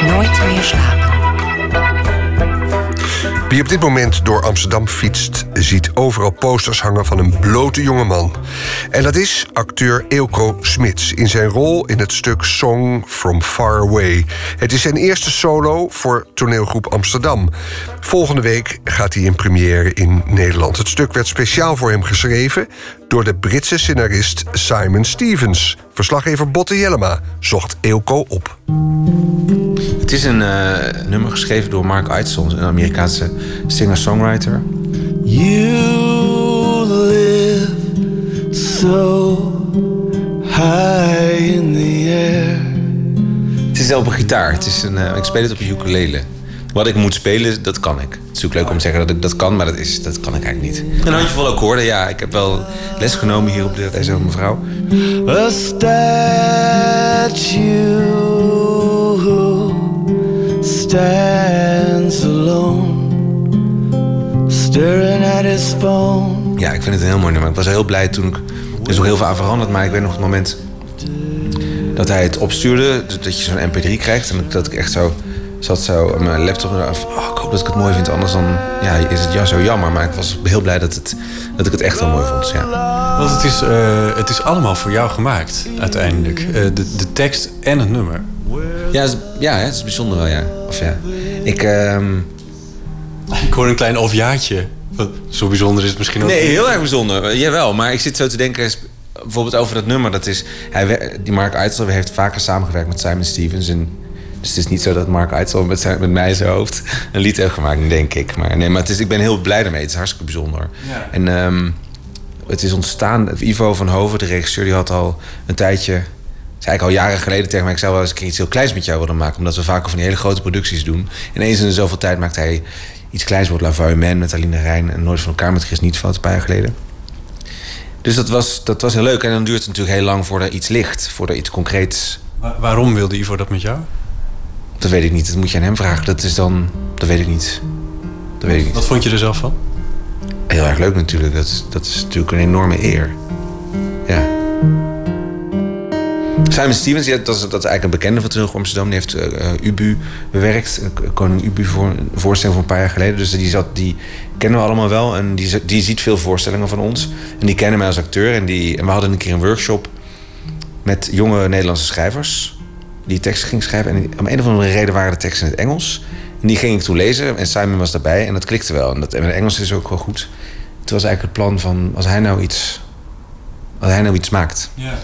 Nooit meer slapen. Wie op dit moment door Amsterdam fietst, ziet overal posters hangen van een blote jongeman. En dat is acteur Eelco Smits in zijn rol in het stuk Song from Far Away. Het is zijn eerste solo voor toneelgroep Amsterdam. Volgende week gaat hij in première in Nederland. Het stuk werd speciaal voor hem geschreven door de Britse scenarist Simon Stevens. Verslaggever Botte Jellema zocht Eelco op. Het is een eh, nummer geschreven door Mark Eitzel, een Amerikaanse singer-songwriter. You live so high in the air. Het is op een gitaar. Het is een, eh, ik speel het op een ukulele. Wat ik moet spelen, dat kan ik. Het is natuurlijk leuk om te zeggen dat ik dat kan, maar dat, is, dat kan ik eigenlijk niet. Een handjevol akkoorden, ja. Ik heb wel les genomen hier op de, deze mevrouw. A statue stands alone, staring at his phone. Ja, ik vind het een heel mooi nummer. Ik was heel blij toen ik... Er is nog heel veel aan veranderd, maar ik weet nog het moment... dat hij het opstuurde, dat je zo'n mp3 krijgt... en dat ik echt zo zat zo mijn laptop en dacht... Oh, ik hoop dat ik het mooi vind, anders dan ja, is het ja, zo jammer. Maar ik was heel blij dat, het, dat ik het echt wel mooi vond, ja. Want het is, eh, het is allemaal voor jou gemaakt, uiteindelijk. Eh, de, de tekst en het nummer. Ja, het is, ja, het is bijzonder wel, ja. Of ja. Ik, ehm, Ik hoor een klein ofjaatje. Zo bijzonder is het misschien ook Nee, heel erg bijzonder. Eh, Jawel, maar ik zit zo te denken... bijvoorbeeld over dat nummer. Dat is, hij, die Mark Eitzel heeft vaker samengewerkt met Simon Stevens. En, dus het is niet zo dat Mark Eitzel met, zijn, met mij in zijn hoofd... een lied heeft gemaakt, denk ik. Maar, nee, maar het is, ik ben heel blij daarmee. Het is hartstikke bijzonder. Ja. En ehm, het is ontstaan... Ivo van Hoven, de regisseur, die had al een tijdje... zei ik al jaren geleden tegen mij... ik zou wel eens een keer iets heel kleins met jou willen maken... omdat we vaker van die hele grote producties doen. En eens in de zoveel tijd maakt hij iets kleins... wordt La Vue Man met Aline Rijn... en Nooit van elkaar met Chris Nietveld een paar jaar geleden. Dus dat was, dat was heel leuk. En dan duurt het natuurlijk heel lang voordat iets ligt. Voordat iets concreets... Wa- waarom wilde Ivo dat met jou? Dat weet ik niet. Dat moet je aan hem vragen. Dat is dan... Dat weet ik niet. Dat weet ik niet. Wat vond je er zelf van? Heel erg leuk natuurlijk. Dat is, dat is natuurlijk een enorme eer. Ja. Simon Stevens, ja, dat, is, dat is eigenlijk een bekende van Toneel Amsterdam. Die heeft eh, eh, Ubu bewerkt. Koning Ubu voor, een voorstelling van een paar jaar geleden. Dus die, zat, die kennen we allemaal wel. En die, die ziet veel voorstellingen van ons. En die kennen mij als acteur. En, die, en we hadden een keer een workshop met jonge Nederlandse schrijvers. Die teksten ging schrijven. En om een of andere reden waren de teksten in het Engels. En die ging ik toen lezen. En Simon was daarbij. En dat klikte wel. En, dat, en Engels is ook wel goed. Het was eigenlijk het plan van... Als hij nou iets... Als hij nou iets maakt... Ja.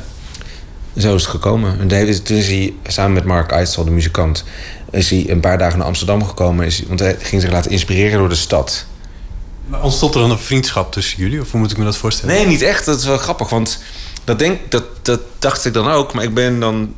Zo is het gekomen. En toen is- toen is hij samen met Mark Eitzel, de muzikant... is hij een paar dagen naar Amsterdam gekomen. Is, hij- want hij ging zich laten inspireren door de stad. Maar ontstond er dan een vriendschap tussen jullie? Of hoe moet ik me dat voorstellen? Nee, niet echt. Dat is wel grappig. Want dat, denk, dat, dat dacht ik dan ook. Maar ik ben dan...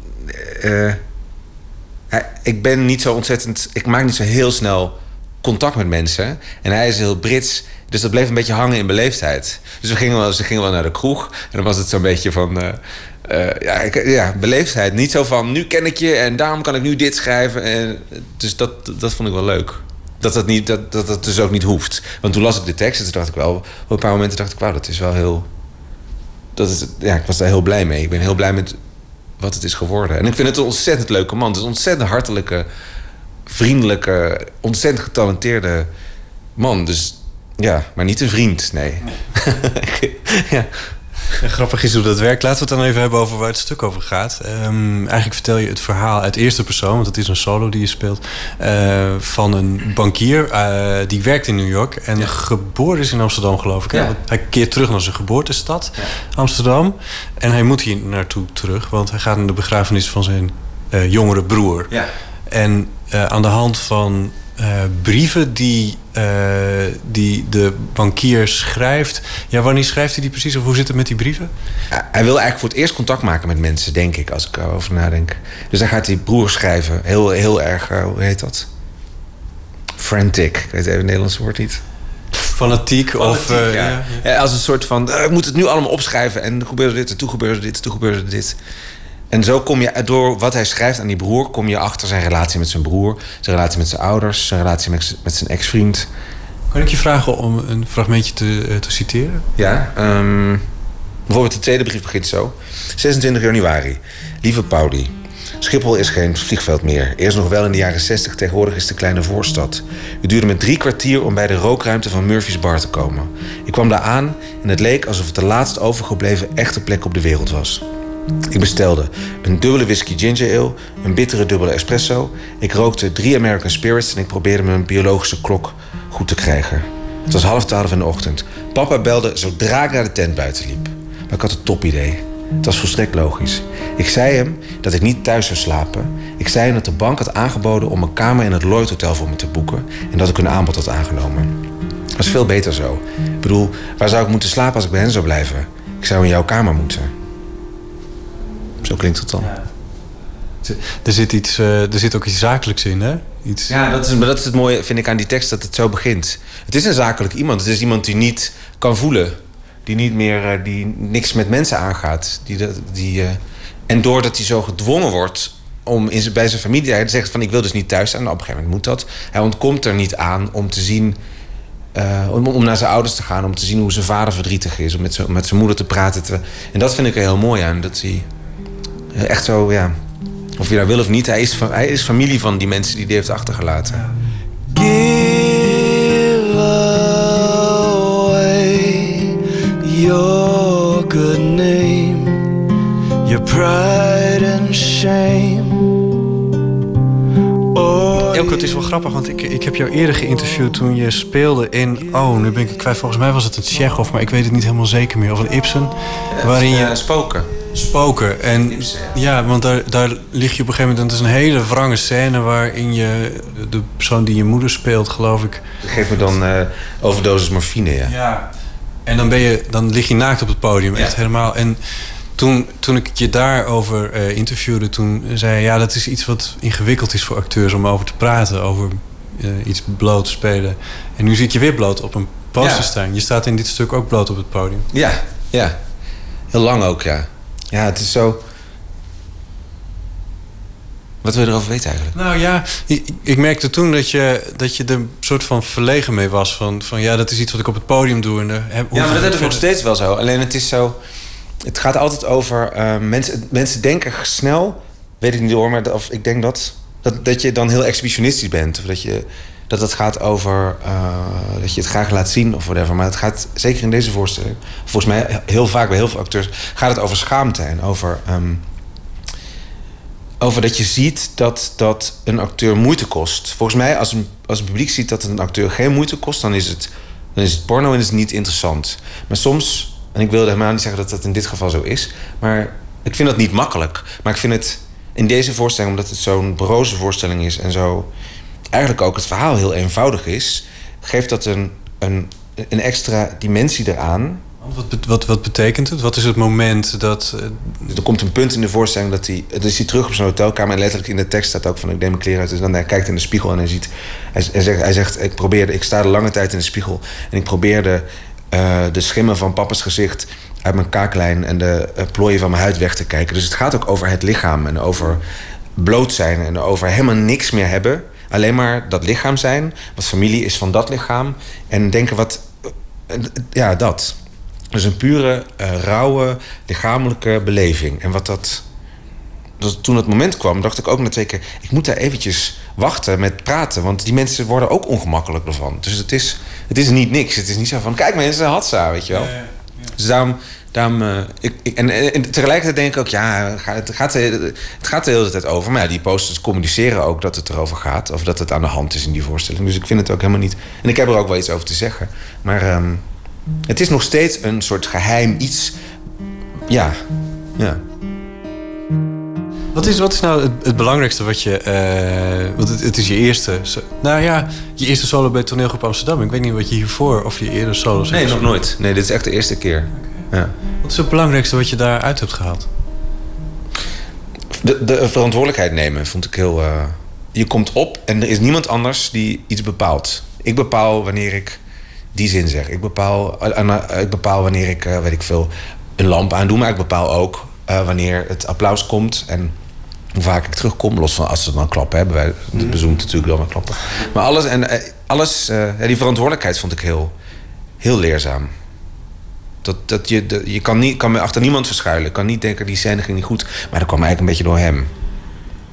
hij- ik ben niet zo ontzettend... Ik maak niet zo heel snel contact met mensen. En hij is heel Brits. Dus dat bleef een beetje hangen in beleefdheid. Dus we gingen wel, ze gingen wel naar de kroeg. En dan was het zo'n beetje van... eh, ja, ja, beleefdheid. Niet zo van, nu ken ik je en daarom kan ik nu dit schrijven. En, dus dat, dat vond ik wel leuk. Dat dat, niet, dat, dat dat dus ook niet hoeft. Want toen las ik de tekst en toen dacht ik wel... Op een paar momenten dacht ik, wauw, dat is wel heel... Dat is, ja, ik was daar heel blij mee. Ik ben heel blij met wat het is geworden. En ik vind het een ontzettend leuke man. Het is een ontzettend hartelijke, vriendelijke, ontzettend getalenteerde man. Dus Ja, maar niet een vriend, nee. ja. En grappig is hoe dat werkt. Laten we het dan even hebben over waar het stuk over gaat. Ehm, eigenlijk vertel je het verhaal uit eerste persoon, want het is een solo die je speelt, eh, van een bankier eh, die werkt in New York en geboren is in Amsterdam, geloof ik. Ja. Hij keert terug naar zijn geboortestad, Amsterdam. En hij moet hier naartoe terug, want hij gaat naar de begrafenis van zijn eh, jongere broer. Ja. En aan de hand van eh, brieven die, eh, die de bankier schrijft. Ja, wanneer schrijft hij die precies? Of hoe zit het met die brieven? Hij wil eigenlijk voor het eerst contact maken met mensen, denk ik, als ik erover nadenk. Dus dan gaat hij broer schrijven. Heel, heel erg, eh, hoe heet dat? Frantic. Ik weet even het Nederlandse woord niet. Fanatiek, of... Fanatiek, ja. als een soort van, ik moet het nu allemaal opschrijven. En gebeurde dit, en toen gebeurde dit, en toen gebeurde dit. En zo kom je, door wat hij schrijft aan die broer... kom je achter zijn relatie met zijn broer... zijn relatie met zijn ouders... zijn relatie met, met zijn ex-vriend. Kan ik je vragen om een fragmentje te, eh, te citeren? Ja, ehm, bijvoorbeeld de tweede brief begint zo. 26 januari. Lieve Pauli. Schiphol is geen vliegveld meer. Eerst nog wel in de jaren 60, tegenwoordig is het een kleine voorstad. Het duurde me drie kwartier om bij de rookruimte van Murphy's Bar te komen. Ik kwam daar aan en het leek alsof het de laatst overgebleven echte plek op de wereld was. Ik bestelde een dubbele whisky ginger ale, een bittere dubbele espresso. Ik rookte drie American Spirits en ik probeerde mijn biologische klok goed te krijgen. Het was half twaalf in de ochtend. Papa belde zodra ik naar de tent buiten liep. Maar ik had een topidee. Het was volstrekt logisch. Ik zei hem dat ik niet thuis zou slapen. Ik zei hem dat de bank had aangeboden om een kamer in het Lloyd Hotel voor me te boeken... en dat ik hun aanbod had aangenomen. Dat is veel beter zo. Ik bedoel, waar zou ik moeten slapen als ik bij hen zou blijven? Ik zou in jouw kamer moeten. Zo klinkt het dan. Er zit, iets, eh, er zit ook iets zakelijks in, hè? Iets... Ja, dat is, maar dat is het mooie, vind ik, aan die tekst, dat het zo begint. Het is een zakelijk iemand. Het is iemand die niet kan voelen. Die niet meer, eh, die niks met mensen aangaat. Die, dat- die, eh, en doordat hij zo gedwongen wordt om in zijn, bij zijn familie... Hij zegt van, ik wil dus niet thuis zijn. Nou, op een gegeven moment moet dat. Hij ontkomt er niet aan om te zien... eh, om, om naar zijn ouders te gaan, om te zien hoe zijn vader verdrietig is. Om met zijn, met zijn moeder te praten. te- en dat vind ik er heel mooi aan. Dat hij echt zo, ja... Of je daar wil of niet, hij is, hij is familie van die mensen die hij heeft achtergelaten. Give away your good name, your pride and shame. Oh, Elke, het is wel grappig, want ik, ik heb jou eerder geïnterviewd toen je speelde in... Oh, nu ben ik kwijt. Volgens mij was het een Tsjechov, maar ik weet het niet helemaal zeker meer. Of een Ibsen. waarin je... Eh, spoken. Spoken. En ja, want daar, daar lig je op een gegeven moment... Het is een hele wrange scène waarin je... De persoon die je moeder speelt, geloof ik... Geef me dan eh overdosis morfine, ja. Ja. En dan, ben je, dan lig je naakt op het podium, echt helemaal. En toen, toen ik je daarover eh interviewde, toen zei je... ja, dat is iets wat ingewikkeld is voor acteurs om over te praten. Over eh, iets bloot te spelen. En nu zit je weer bloot op een poster Ja. staan. Je staat in dit stuk ook bloot op het podium. Ja, ja. Heel lang ook, ja. Ja, het is zo... Wat wil je erover weten eigenlijk? Nou ja, ik, ik merkte toen dat je, dat je er soort van verlegen mee was. Van, van ja, dat is iets wat ik op het podium doe. En heb, Ja, maar dat ik nog steeds wel zo. Alleen het is zo... Het gaat altijd over... eh, mensen, mensen denken snel... Weet ik niet hoor, maar of ik denk dat, dat... Dat je dan heel exhibitionistisch bent. Of dat je... Dat het gaat over... eh, dat je het graag laat zien of whatever. Maar het gaat, zeker in deze voorstelling... Volgens mij heel vaak bij heel veel acteurs... Gaat het over schaamte en over... ehm, over dat je ziet dat, dat een acteur moeite kost. Volgens mij, als een, als een publiek ziet dat een acteur geen moeite kost, dan is het, dan is het porno en is het niet interessant. Maar soms, en ik wil helemaal niet zeggen dat dat in dit geval zo is, maar ik vind dat niet makkelijk. Maar ik vind het in deze voorstelling, omdat het zo'n broze voorstelling is en zo eigenlijk ook het verhaal heel eenvoudig is, geeft dat een, een, een extra dimensie eraan. Wat, wat, wat betekent het? Wat is het moment dat... eh, Er komt een punt in de voorstelling dat hij... Dan is hij terug op zijn hotelkamer en letterlijk in de tekst staat ook van... ik neem mijn kleren uit. Dus dan hij kijkt in de spiegel en hij ziet... Hij, hij zegt, hij zegt ik, probeerde, ik sta de lange tijd in de spiegel... en ik probeerde eh, de schimmen van papa's gezicht... uit mijn kaaklijn en de eh, plooien van mijn huid weg te kijken. Dus het gaat ook over het lichaam en over bloot zijn... en over helemaal niks meer hebben. Alleen maar dat lichaam zijn. Wat familie is van dat lichaam. En denken wat... ja, dat. Dus een pure, eh, rauwe, lichamelijke beleving. En wat dat, dus toen het moment kwam, dacht ik ook na twee keer... ik moet daar eventjes wachten met praten. Want die mensen worden ook ongemakkelijk ervan. Dus het is, het is niet niks. Het is niet zo van, kijk mensen, Hatsa, weet je wel. Dus daarom... daarom eh, ik, ik- en, en tegelijkertijd denk ik ook, ja, het gaat, de- het gaat de hele tijd over. Maar ja, die posters communiceren ook dat het erover gaat. Of dat het aan de hand is in die voorstelling. Dus ik vind het ook helemaal niet... En ik heb er ook wel iets over te zeggen. Maar ehm, het is nog steeds een soort geheim iets... Ja, ja. Wat is, wat is nou het, het belangrijkste wat je... eh, want het, het is je eerste... Nou ja, je eerste solo bij toneelgroep Amsterdam. Ik weet niet wat je hiervoor... of je eerder solo's Nee, nog nooit. Nee, dit is echt de eerste keer. Ja. Wat is het belangrijkste wat je daaruit hebt gehaald? De, de verantwoordelijkheid nemen vond ik heel. eh, je komt op en er is niemand anders die iets bepaalt. Ik bepaal wanneer ik die zin zeg. Ik bepaal, eh, eh, ik bepaal wanneer ik, weet ik veel, een lamp aandoe. Maar ik bepaal ook wanneer het applaus komt en hoe vaak ik terugkom. Los van als ze dan klappen hebben. Wij bezoemt natuurlijk wel met klappen. Maar alles, en, alles ja, die verantwoordelijkheid vond ik heel, heel leerzaam. Dat, dat je, je kan, niet, kan me achter niemand verschuilen. Kan niet denken, die scène ging niet goed. Maar dat kwam eigenlijk een beetje door hem.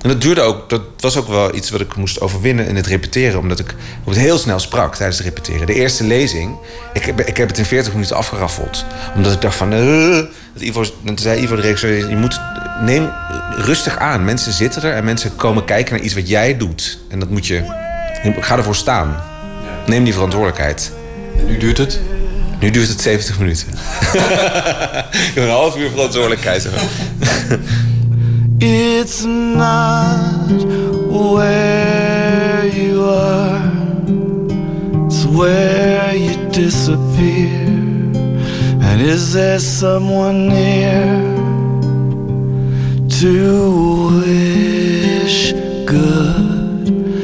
En dat duurde ook, dat was ook wel iets wat ik moest overwinnen in het repeteren. Omdat ik het heel snel sprak tijdens het repeteren. De eerste lezing, ik heb, ik heb het in 40 minuten afgeraffeld. Omdat ik dacht van... eh, dan zei Ivo de regisseur, je moet... Neem rustig aan. Mensen zitten er en mensen komen kijken naar iets wat jij doet. En dat moet je... Ga ervoor staan. Neem die verantwoordelijkheid. En nu duurt het? Nu duurt het 70 minuten. Ik heb een half uur verantwoordelijkheid. It's not where you are, it's where you disappear. And is there someone near to wish goodbye?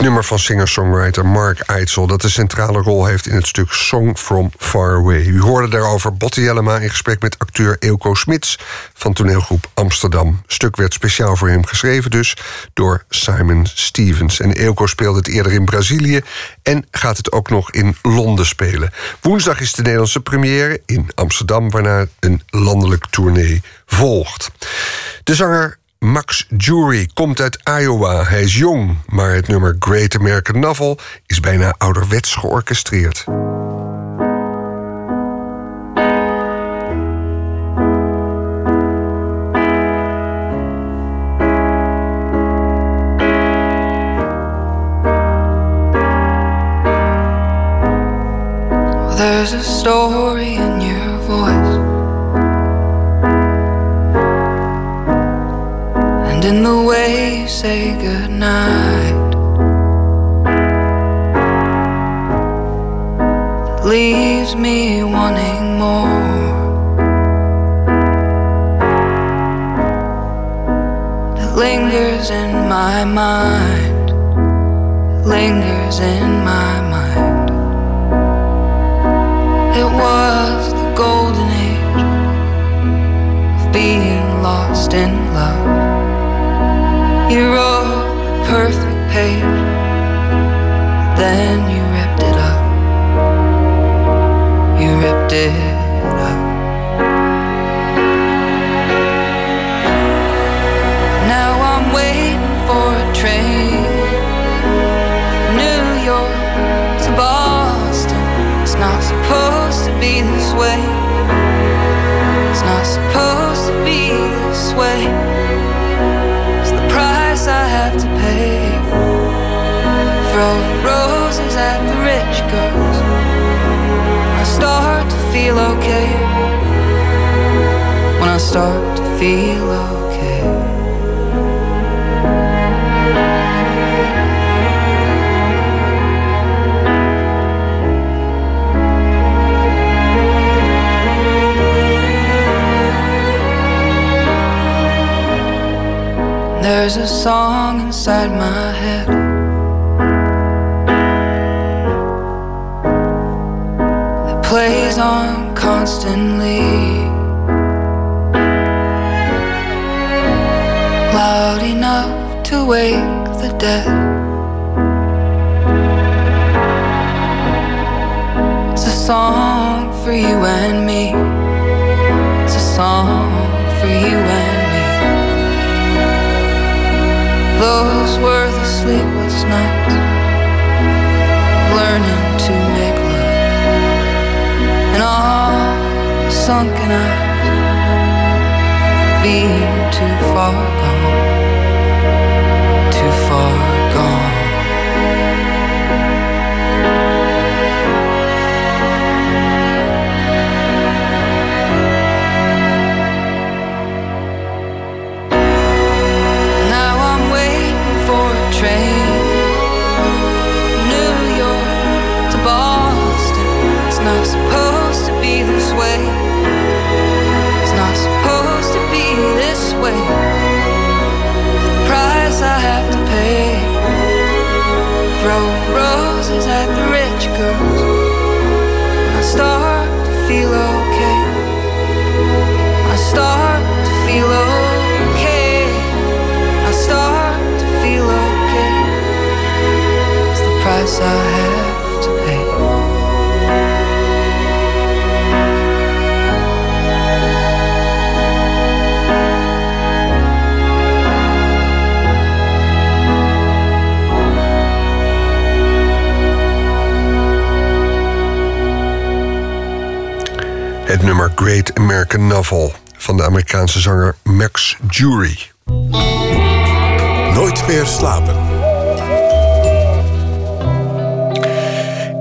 Nummer van singer-songwriter Mark Eitzel... dat de centrale rol heeft in het stuk Song from Far Away. U hoorde daarover Botti Jellema in gesprek met acteur Eelco Smits... van toneelgroep Amsterdam. Het stuk werd speciaal voor hem geschreven dus door Simon Stevens. En Eelco speelde het eerder in Brazilië... en gaat het ook nog in Londen spelen. Woensdag is de Nederlandse première in Amsterdam... waarna een landelijk tournee volgt. De zanger Max Jury komt uit Iowa. Hij is jong, maar het nummer Great American Novel is bijna ouderwets georchestreerd. There's a in the way you say goodnight. Leaves me wanting more. That lingers in my mind, lingers in my mind. It was the golden age of being lost in love. You wrote a perfect page, then you ripped it up. You ripped it Throwing roses at the rich girls. I start to feel okay. When I start to feel okay. There's a song inside my head. On constantly. Loud enough to wake the dead. It's a song for you and me. It's a song for you and me. Those were the sleepless nights, learning to sunken eyes, being too far gone, feel Great American Novel van de Amerikaanse zanger Max Jury. Nooit meer slapen.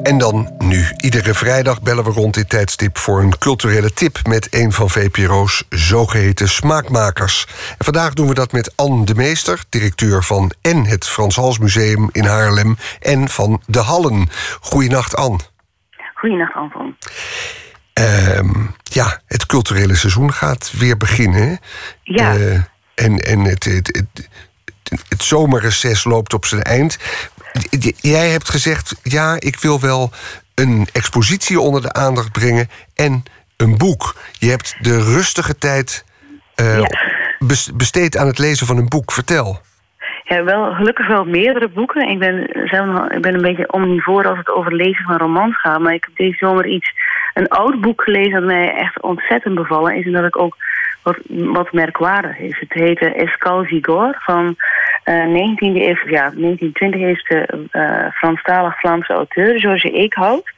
En dan nu. Iedere vrijdag bellen we rond dit tijdstip voor een culturele tip met een van VPRO's zogeheten smaakmakers. En vandaag doen we dat met Anne de Meester, directeur van en het Frans Hals Museum in Haarlem en van De Hallen. Goeienacht, Anne. Goeienacht, Anton. Ehm, ja, het culturele seizoen gaat weer beginnen. Ja. Eh, en en het, het, het, het zomerreces loopt op zijn eind. Jij hebt gezegd, ja, ik wil wel een expositie onder de aandacht brengen en een boek. Je hebt de rustige tijd eh, bes- besteed aan het lezen van een boek. Vertel. Ja, wel, gelukkig wel meerdere boeken. Ik ben, zelf ik ben een beetje omnivoor als het over lezen van romans gaat. Maar ik heb deze zomer iets, een oud boek gelezen dat mij echt ontzettend bevallen is. En dat ik ook wat, wat merkwaardig is. Het heette Escal Vigor van eh 19e eeuw, ja, 1920 is de eh Franstalig Vlaamse auteur, George Eekhout.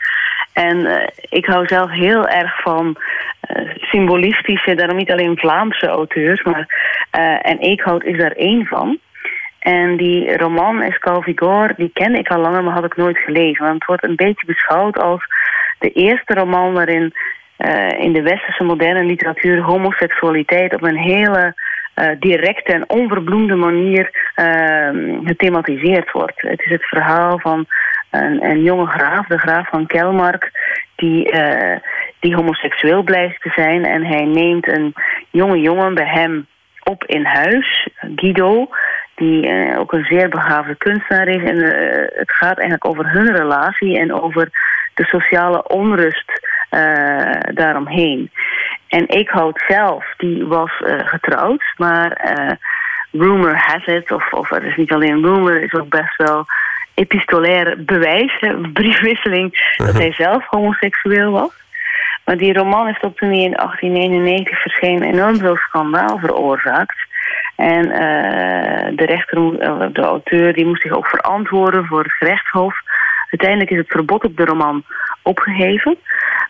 En eh, ik hou zelf heel erg van eh, symbolistische, daarom niet alleen Vlaamse auteurs, maar eh, en Eekhout is daar één van. En die roman Escal Vigor, die kende ik al langer, maar had ik nooit gelezen. Want het wordt een beetje beschouwd als de eerste roman waarin eh, in de westerse moderne literatuur homoseksualiteit op een hele eh, directe en onverbloemde manier eh, gethematiseerd wordt. Het is het verhaal van een, een jonge graaf, de graaf van Kelmark, die, eh, die homoseksueel blijft te zijn. En hij neemt een jonge jongen bij hem op in huis, Guido, die ook een zeer begaafde kunstenaar is. En het gaat eigenlijk over hun relatie en over de sociale onrust eh, daaromheen. En Eekhout zelf, die was eh, getrouwd, maar eh, rumor has it, of, of er is niet alleen rumor, er is ook best wel epistolair bewijs, hè, briefwisseling, dat hij zelf homoseksueel was. Maar die roman heeft toen hij in 1891 verscheen enorm veel schandaal veroorzaakt. En de rechter, de auteur, die moest zich ook verantwoorden voor het gerechtshof. Uiteindelijk is het verbod op de roman opgeheven.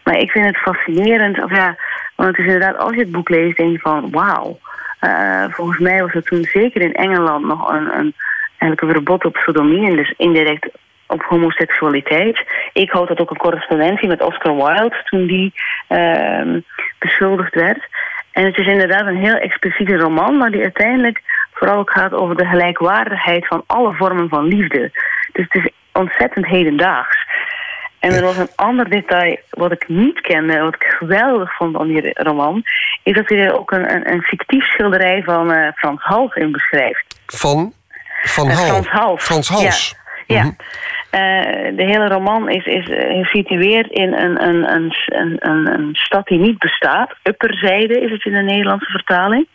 Maar ik vind het fascinerend, of ja, want het is inderdaad, als je het boek leest, denk je van wauw. Eh, volgens mij was er toen zeker in Engeland nog een, een, eigenlijk verbod op sodomie en dus indirect op homoseksualiteit. Ik houd dat ook een correspondentie met Oscar Wilde toen die ehm, beschuldigd werd. En het is inderdaad een heel expliciete roman, maar die uiteindelijk vooral ook gaat over de gelijkwaardigheid van alle vormen van liefde. Dus het is ontzettend hedendaags. En er was een ander detail wat ik niet kende, wat ik geweldig vond aan die roman, is dat hij er ook een, een, een fictief schilderij van eh, Frans Hals in beschrijft. Van? Van Eh, Hal. Frans Hals. Frans Hals. Ja. ja. Mhm. Eh, de hele roman is, is gesitueerd in een, een, een, een, een, een stad die niet bestaat. Upperzijde is het in de Nederlandse vertaling.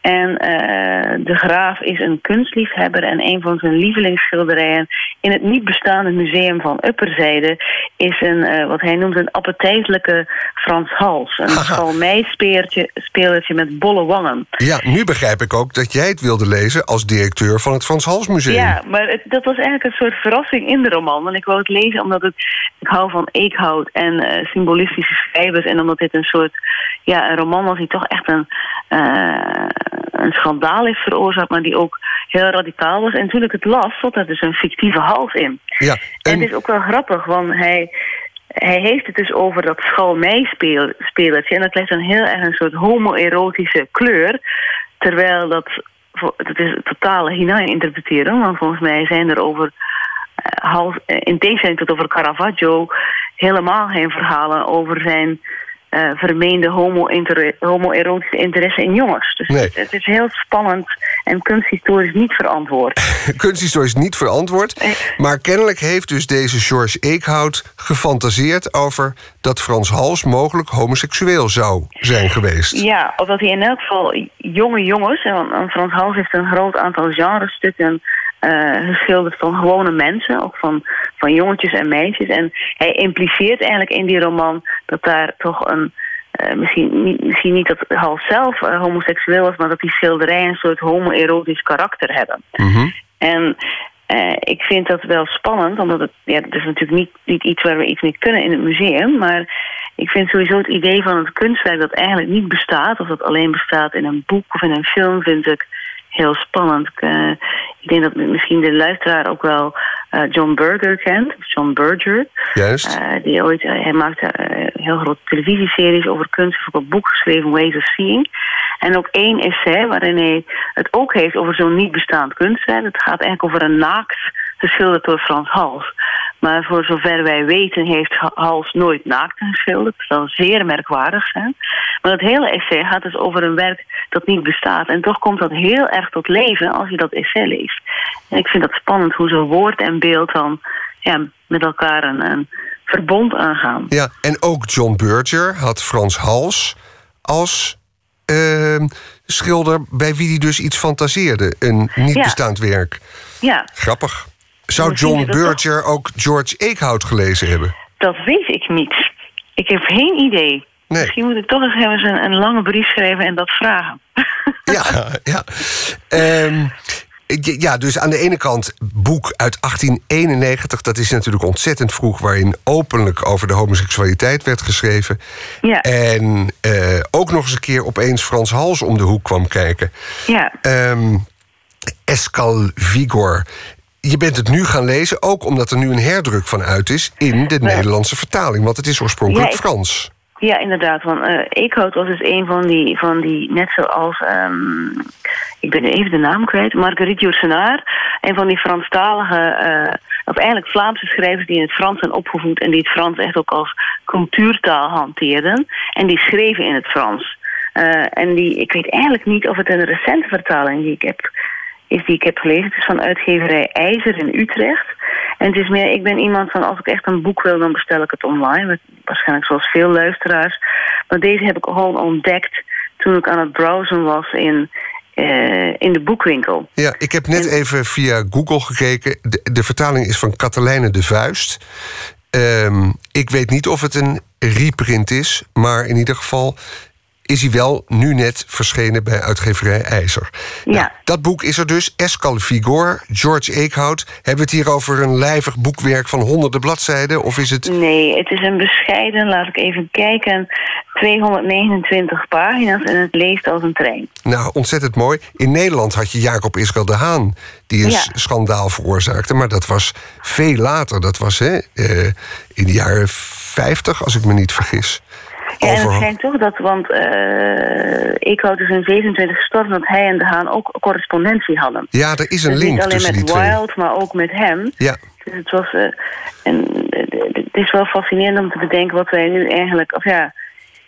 En eh, de graaf is een kunstliefhebber en een van zijn lievelingsschilderijen in het niet bestaande museum van Upperzijde is een, eh, wat hij noemt een appetijtelijke Frans Hals. Een schalmeispeertje spelertje met bolle wangen. Ja, nu begrijp ik ook dat jij het wilde lezen als directeur van het Frans Hals Museum. Ja, maar het- dat was eigenlijk een soort verrassing in de roman. Want ik wou het lezen omdat het, ik hou van eekhout en eh, symbolistische schrijvers. En omdat dit een soort, ja, een roman was die toch echt een, eh, een schandaal heeft veroorzaakt. Maar die ook heel radicaal was. En toen ik het las, zat er dus een fictieve hals in. Ja, En het is ook wel grappig, want hij, hij heeft het dus over dat schalmei-spelertje. En dat krijgt dan heel erg een soort homoerotische kleur. Terwijl dat, dat is totale hinein interpreteren. Want volgens mij zijn er over, eh, hals, eh, in tegenstelling tot over Caravaggio... helemaal geen verhalen over zijn eh, vermeende homoerotische interesse in jongens. Dus Nee. het, het is heel spannend en kunsthistorisch niet verantwoord. Kunsthistorisch niet verantwoord. Maar kennelijk heeft dus deze George Eekhout gefantaseerd over dat Frans Hals mogelijk homoseksueel zou zijn geweest. Ja, of dat hij in elk geval jonge jongens... en want- Frans Hals heeft een groot aantal genrestukken geschilderd van gewone mensen... ook van, van jongetjes en meisjes. En hij impliceert eigenlijk in die roman dat daar toch een... eh, misschien, niet, misschien niet dat Hals zelf eh, homoseksueel was... maar dat die schilderijen een soort homoerotisch karakter hebben. En eh, ik vind dat wel spannend, omdat het, ja, het is natuurlijk niet, niet iets waar we iets mee kunnen in het museum. Maar ik vind sowieso het idee van het kunstwerk dat eigenlijk niet bestaat, of dat alleen bestaat in een boek of in een film, vind ik heel spannend. Ik, denk dat misschien de luisteraar ook wel eh, John Berger kent, John Berger. Juist. Eh, die ooit, eh, hij maakte heel grote televisieseries over kunst. Hij heeft ook een boek geschreven, Ways of Seeing. En ook één essay waarin hij het ook heeft over zo'n niet bestaand kunstwerk. Het gaat eigenlijk over een naakt geschilderd door Frans Hals. Maar voor zover wij weten heeft Ha- Hals nooit naakt geschilderd. Dat zou zeer merkwaardig zijn. Maar dat hele essay gaat dus over een werk dat niet bestaat. En toch komt dat heel erg tot leven als je dat essay leest. En ik vind dat spannend hoe zo'n woord en beeld dan ja, met elkaar een, een verbond aangaan. Ja, en ook John Berger had Frans Hals als ehm, schilder bij wie hij dus iets fantaseerde. Een niet Ja. bestaand werk. Ja, Grappig. Zou John Berger ook George Eekhout gelezen hebben? dat weet ik niet. Ik heb geen idee. Nee. Misschien moet ik toch eens even een, een lange brief schrijven en dat vragen. Ja, ja. Ehm, ja, ja, dus aan de ene kant boek uit 1891. Dat is natuurlijk ontzettend vroeg... waarin openlijk over de homoseksualiteit werd geschreven. Ja. En eh, ook nog eens een keer opeens Frans Hals om de hoek kwam kijken. Ja, Ehm Escal Vigor. Je bent het nu gaan lezen, ook omdat er nu een herdruk van uit is... in de Nederlandse vertaling, want het is oorspronkelijk Ja, ik- Frans. ja inderdaad. Want uh, Eekhout was dus een van die, van die net zoals... ehm, ik ben even de naam kwijt. Marguerite Yourcenar. Een van die Franstalige... eh, of eigenlijk Vlaamse schrijvers die in het Frans zijn opgevoed... en die het Frans echt ook als cultuurtaal hanteerden. En die schreven in het Frans. Eh, en die, ik weet eigenlijk niet of het een recente vertaling die ik heb, is die ik heb gelezen. Het is van uitgeverij IJzer in Utrecht. En het is meer, ik ben iemand van als ik echt een boek wil, dan bestel ik het online. Met- Waarschijnlijk zoals veel luisteraars. Maar deze heb ik gewoon ontdekt toen ik aan het browsen was in, eh, in de boekwinkel. Ja, ik heb net even via Google gekeken. De, de vertaling is van Katelijne de Vuist. Ehm, ik weet niet of het een reprint is, maar in ieder geval is hij wel nu net verschenen bij uitgeverij IJzer. Ja. Dat boek is er dus, Escal Vigor, George Eekhout. Hebben we het hier over een lijvig boekwerk van honderden bladzijden? Of is het... Nee, het is een bescheiden, laat ik even kijken, 229 pagina's en het leest als een trein. Nou, ontzettend mooi. In Nederland had je Jacob Israël de Haan... die een Ja. schandaal veroorzaakte. Maar dat was veel later. Dat was hè, eh, in de jaren 50, als ik me niet vergis. Ja, en het schijnt toch dat, want eh ik houd dus in 27 gestorven... dat hij en De Haan ook correspondentie hadden. Ja, er is een Dus link niet alleen tussen die met twee. Wild, maar ook met hem. Ja. Dus het was... eh, en eh, het is wel fascinerend om te bedenken wat wij nu eigenlijk... Of ja,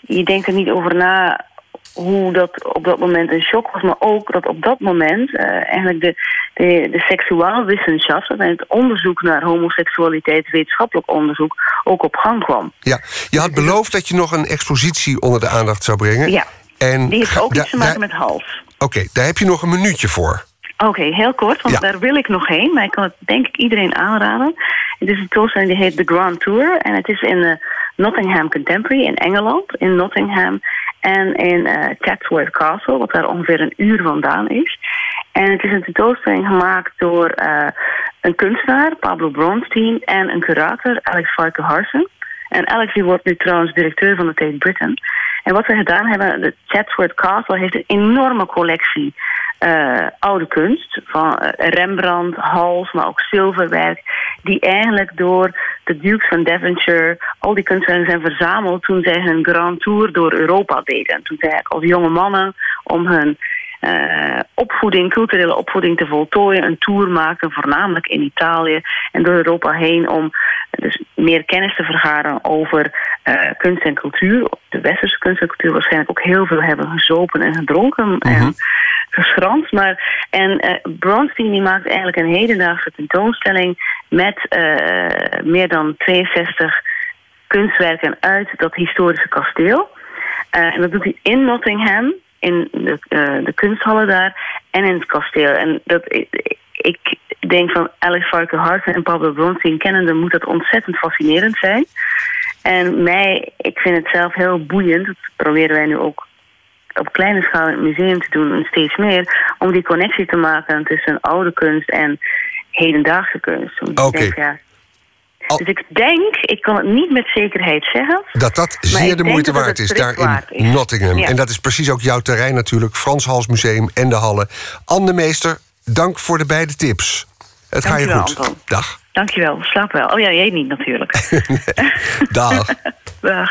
je denkt er niet over na hoe dat op dat moment een shock was... maar ook dat op dat moment eh, eigenlijk de, de, de en het onderzoek naar homoseksualiteit, wetenschappelijk onderzoek... ook op gang kwam. Ja, je had beloofd dat je nog een expositie onder de aandacht zou brengen. Ja, En die heeft ook iets te maken met hals. Oké, daar heb je nog een minuutje voor. Oké, heel kort, want Ja. daar wil ik nog heen. Maar ik kan het denk ik iedereen aanraden. Het is een tentoonstelling die heet The Grand Tour. En het is in eh, Nottingham Contemporary in Engeland. In Nottingham en in eh Chatsworth Castle, wat daar ongeveer een uur vandaan is. En het is een tentoonstelling gemaakt door eh, een kunstenaar, Pablo Bronstein, en een curator, Alex Farquharson. En Alex die wordt nu trouwens directeur van de Tate Britain. En wat we gedaan hebben, de Chatsworth Castle heeft een enorme collectie eh, oude kunst. Van eh, Rembrandt, Hals, maar ook zilverwerk. Die eigenlijk door de Dukes van Devonshire, al die kunstenaars zijn verzameld toen zij hun Grand Tour door Europa deden. En toen zij als jonge mannen om hun eh, opvoeding, culturele opvoeding te voltooien, een tour maakten, voornamelijk in Italië en door Europa heen, om dus meer kennis te vergaren over eh, kunst en cultuur. De westerse kunst en cultuur waarschijnlijk ook heel veel hebben gezopen en gedronken en geschranst. Maar, en eh Bronstein die maakt eigenlijk een hedendaagse tentoonstelling met meer dan 62 kunstwerken uit dat historische kasteel. En dat doet hij in Nottingham, in de, eh, de kunsthallen daar en in het kasteel. En dat, ik, ik denk van Alex Farquharson en Pablo Bronstein kennende moet dat ontzettend fascinerend zijn. En mij, ik vind het zelf heel boeiend. Dat proberen wij nu ook op kleine schaal in het museum te doen en steeds meer. Om die connectie te maken tussen oude kunst en hedendaagse kunst. Oké. ja, Dus ik denk, ik kan het niet met zekerheid zeggen. Dat dat zeer de moeite waard is, daar in is. Nottingham. Ja. En dat is precies ook jouw terrein natuurlijk. Frans Hals Museum en de Hallen. Anne Meester, dank voor de beide tips. Het gaat je goed. Anton. Dag. Dankjewel, slaap wel. Oh ja, jij niet natuurlijk. Dag. Dag.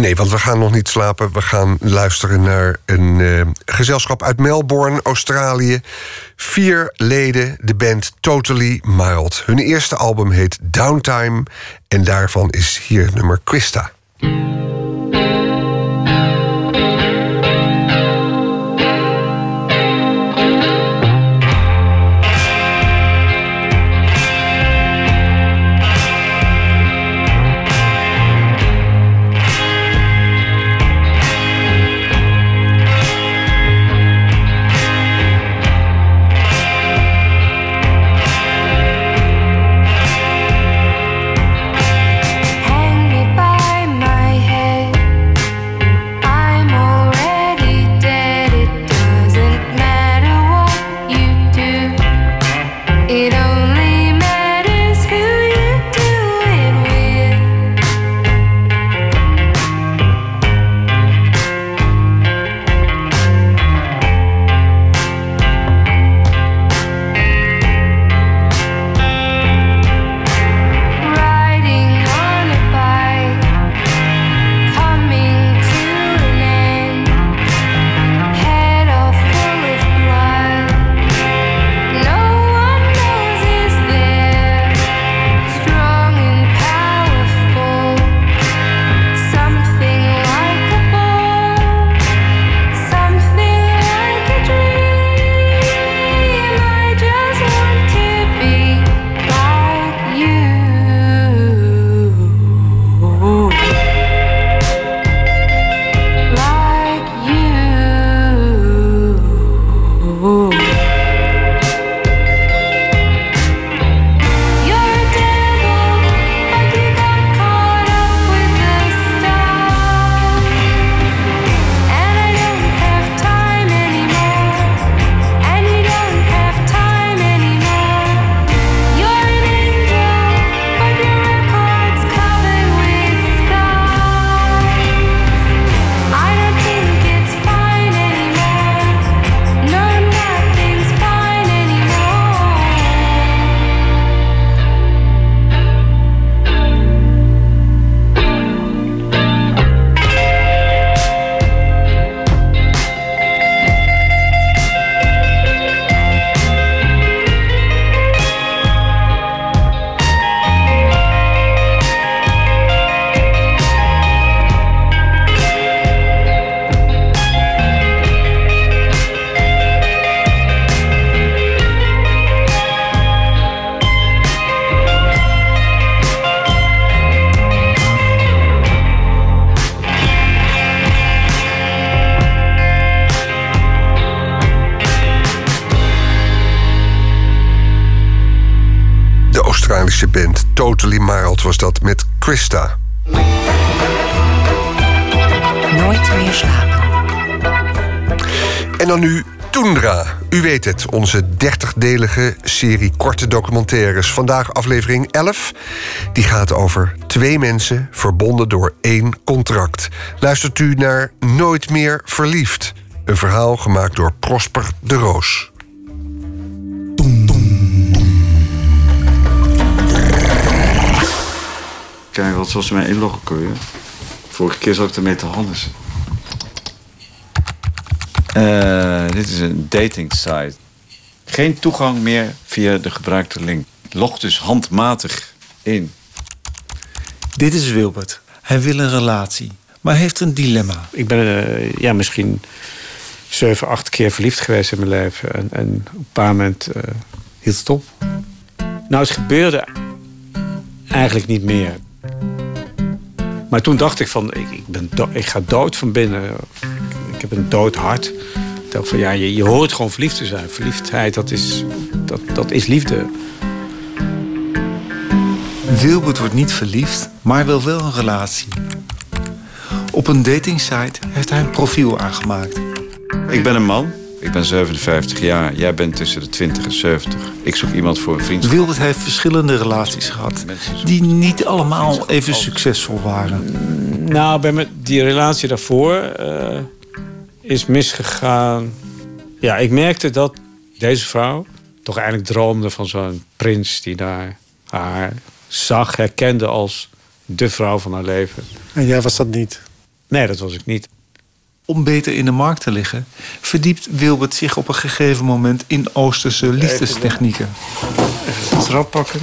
Nee, want we gaan nog niet slapen. We gaan luisteren naar een eh, gezelschap uit Melbourne, Australië. Vier leden, de band Totally Mild. Hun eerste album heet Downtime. En daarvan is hier nummer Quista. Was dat met Christa. Nooit meer slapen. En dan nu Toendra. U weet het, onze 30-delige serie korte documentaires. Vandaag aflevering 11. Die gaat over twee mensen verbonden door één contract. Luistert u naar Nooit meer verliefd. Een verhaal gemaakt door Prosper de Roos. Kijk, wat was mijn inloggen weer? Vorige keer zat ik ermee te handen. Eh, dit is een dating site. Geen toegang meer via de gebruikte link. Log dus handmatig in. Dit is Wilbert. Hij wil een relatie, maar heeft een dilemma. Ik ben eh, ja, misschien zeven, acht keer verliefd geweest in mijn leven. En, en op een paar moment eh, hield het op. Nou, het gebeurde eigenlijk niet meer. Maar toen dacht ik van, ik, ik, ben do- ik ga dood van binnen. Ik heb een dood hart. Ik dacht van, ja, je, je hoort gewoon verliefd te zijn. Verliefdheid, dat is, dat, dat is liefde. Wilbert wordt niet verliefd, maar wil wel een relatie. Op een datingsite heeft hij een profiel aangemaakt. Ik ben een man. Ik ben 57 jaar. Jij bent tussen de 20 en 70. Ik zoek iemand voor een vriendschap. Wilbert heeft verschillende relaties gehad, die niet allemaal even succesvol waren. Nou, bij me, die relatie daarvoor eh, is misgegaan. Ja, ik merkte dat deze vrouw toch eigenlijk droomde van zo'n prins die daar haar zag, herkende als de vrouw van haar leven. En jij was dat niet? Nee, dat was ik niet. Om beter in de markt te liggen, verdiept Wilbert zich op een gegeven moment in Oosterse liefdestechnieken. Even de trap pakken.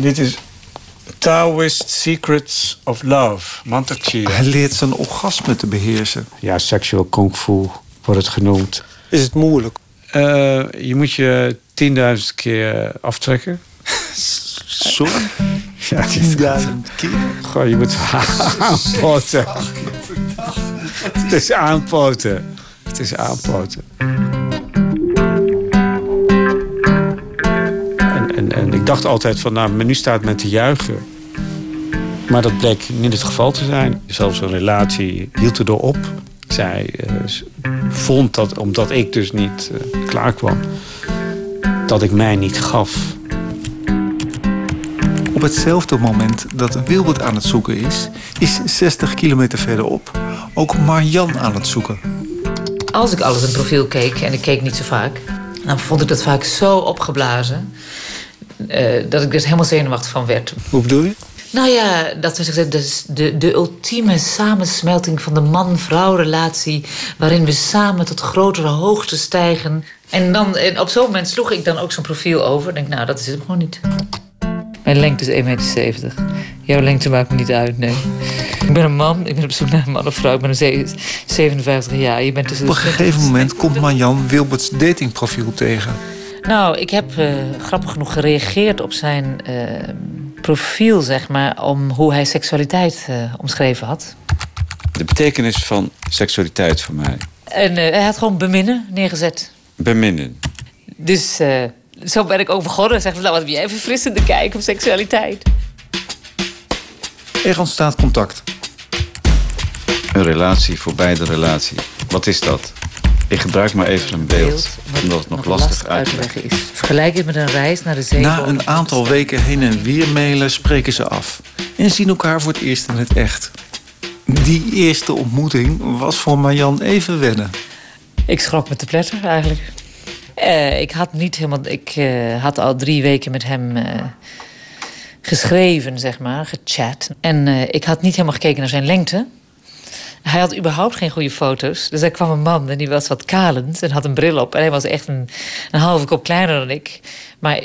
Dit is Taoist Secrets of Love, Mantak Chia. Hij leert zijn orgasme te beheersen. Ja, sexual kung fu wordt het genoemd. Is het moeilijk? Eh, je moet je 10.000 keer aftrekken. Sorry? Ja, 10.000 keer? Gewoon, je moet aanpoten. Het is aanpoten. Het is aanpoten. En, en, en ik dacht altijd van, nou, menu staat met te juichen. Maar dat bleek niet het geval te zijn. Zelfs een relatie hield erdoor op. Zij eh, vond dat, omdat ik dus niet eh, klaar kwam, dat ik mij niet gaf. Op hetzelfde moment dat Wilbert aan het zoeken is, is 60 kilometer verderop ook Marjan aan het zoeken. Als ik alles in profiel keek, en ik keek niet zo vaak, dan vond ik dat vaak zo opgeblazen. eh, dat ik er helemaal zenuwachtig van werd. Hoe bedoel je? Nou ja, dat was ik de, de, de ultieme samensmelting van de man-vrouw relatie. waarin we samen tot grotere hoogte stijgen. En, dan, en op zo'n moment sloeg ik dan ook zo'n profiel over. Denk, nou, dat is het gewoon niet. Mijn lengte is 1,70 meter. Jouw lengte maakt me niet uit, nee. Ik ben een man, ik ben op zoek naar een man of vrouw. Ik ben een ze- 57 jaar. Je bent tussen Op een gegeven moment komt Marjan Wilberts datingprofiel tegen. Nou, ik heb eh, grappig genoeg gereageerd op zijn eh, profiel, zeg maar, om hoe hij seksualiteit eh, omschreven had. De betekenis van seksualiteit voor mij. En eh, hij had gewoon beminnen neergezet. Beminnen. Dus eh, zo ben ik ook begonnen. Zeg, nou, wat heb jij verfrissende kijk op seksualiteit? Er ontstaat contact. Een relatie voorbij de relatie. Wat is dat? Ik gebruik maar even een beeld, omdat het nog lastig uit te leggen is. Vergelijk het met een reis naar de zee. Na een aantal weken heen en weer mailen spreken ze af. En zien elkaar voor het eerst in het echt. Die eerste ontmoeting was voor Marjan even wennen. Ik schrok me te pletter eigenlijk. Eh, ik had niet helemaal. Ik eh, had al drie weken met hem eh, geschreven, zeg maar, gechat. En ik had niet helemaal gekeken naar zijn lengte. Hij had überhaupt geen goede foto's. Dus er kwam een man en die was wat kalend en had een bril op. En hij was echt een, een halve kop kleiner dan ik. Maar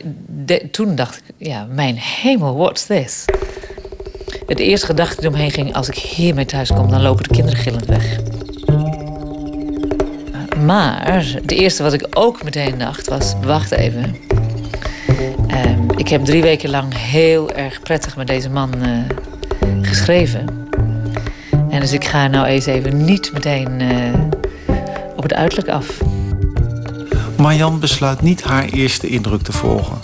toen dacht ik, ja, mijn hemel, what's this? Het eerste gedachte die omheen ging, als ik hiermee thuis kom, dan lopen de kinderen gillend weg. Maar het eerste wat ik ook meteen dacht was: wacht even. Ehm, ik heb drie weken lang heel erg prettig met deze man eh, geschreven. En dus ik ga nou eens even niet meteen eh, op het uiterlijk af. Marjan besluit niet haar eerste indruk te volgen.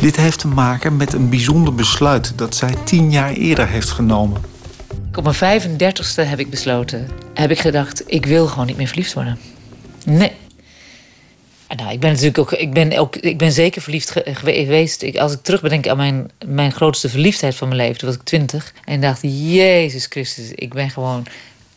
Dit heeft te maken met een bijzonder besluit dat zij tien jaar eerder heeft genomen. Op mijn 35ste heb ik besloten, heb ik gedacht, ik wil gewoon niet meer verliefd worden. Nee. En Nou, ik ben natuurlijk ook, ik ben ook, ik ben zeker verliefd ge- geweest. Ik, als ik terugbedenk aan mijn, mijn grootste verliefdheid van mijn leven, toen was ik twintig. En dacht, Jezus Christus, ik ben gewoon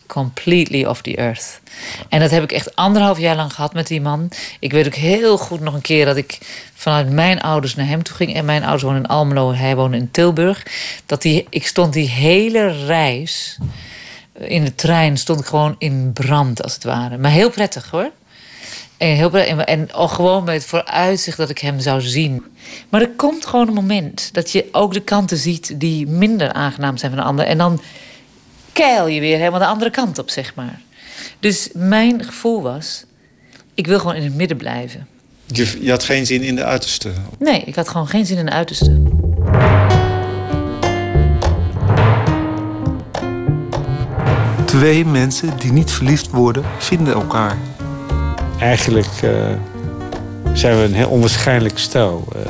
completely off the earth. En dat heb ik echt anderhalf jaar lang gehad met die man. Ik weet ook heel goed nog een keer dat ik vanuit mijn ouders naar hem toe ging. En mijn ouders wonen in Almelo, hij woonde in Tilburg. Dat die, ik stond die hele reis in de trein, stond ik gewoon in brand als het ware. Maar heel prettig hoor. En, heel prettig. en, al gewoon met het vooruitzicht dat ik hem zou zien. Maar er komt gewoon een moment dat je ook de kanten ziet die minder aangenaam zijn van de ander. En dan keil je weer helemaal de andere kant op, zeg maar. Dus mijn gevoel was, ik wil gewoon in het midden blijven. Je, je had geen zin in de uiterste. Nee, ik had gewoon geen zin in de uiterste. Twee mensen die niet verliefd worden, vinden elkaar. Eigenlijk eh, zijn we een heel onwaarschijnlijk stel. eh.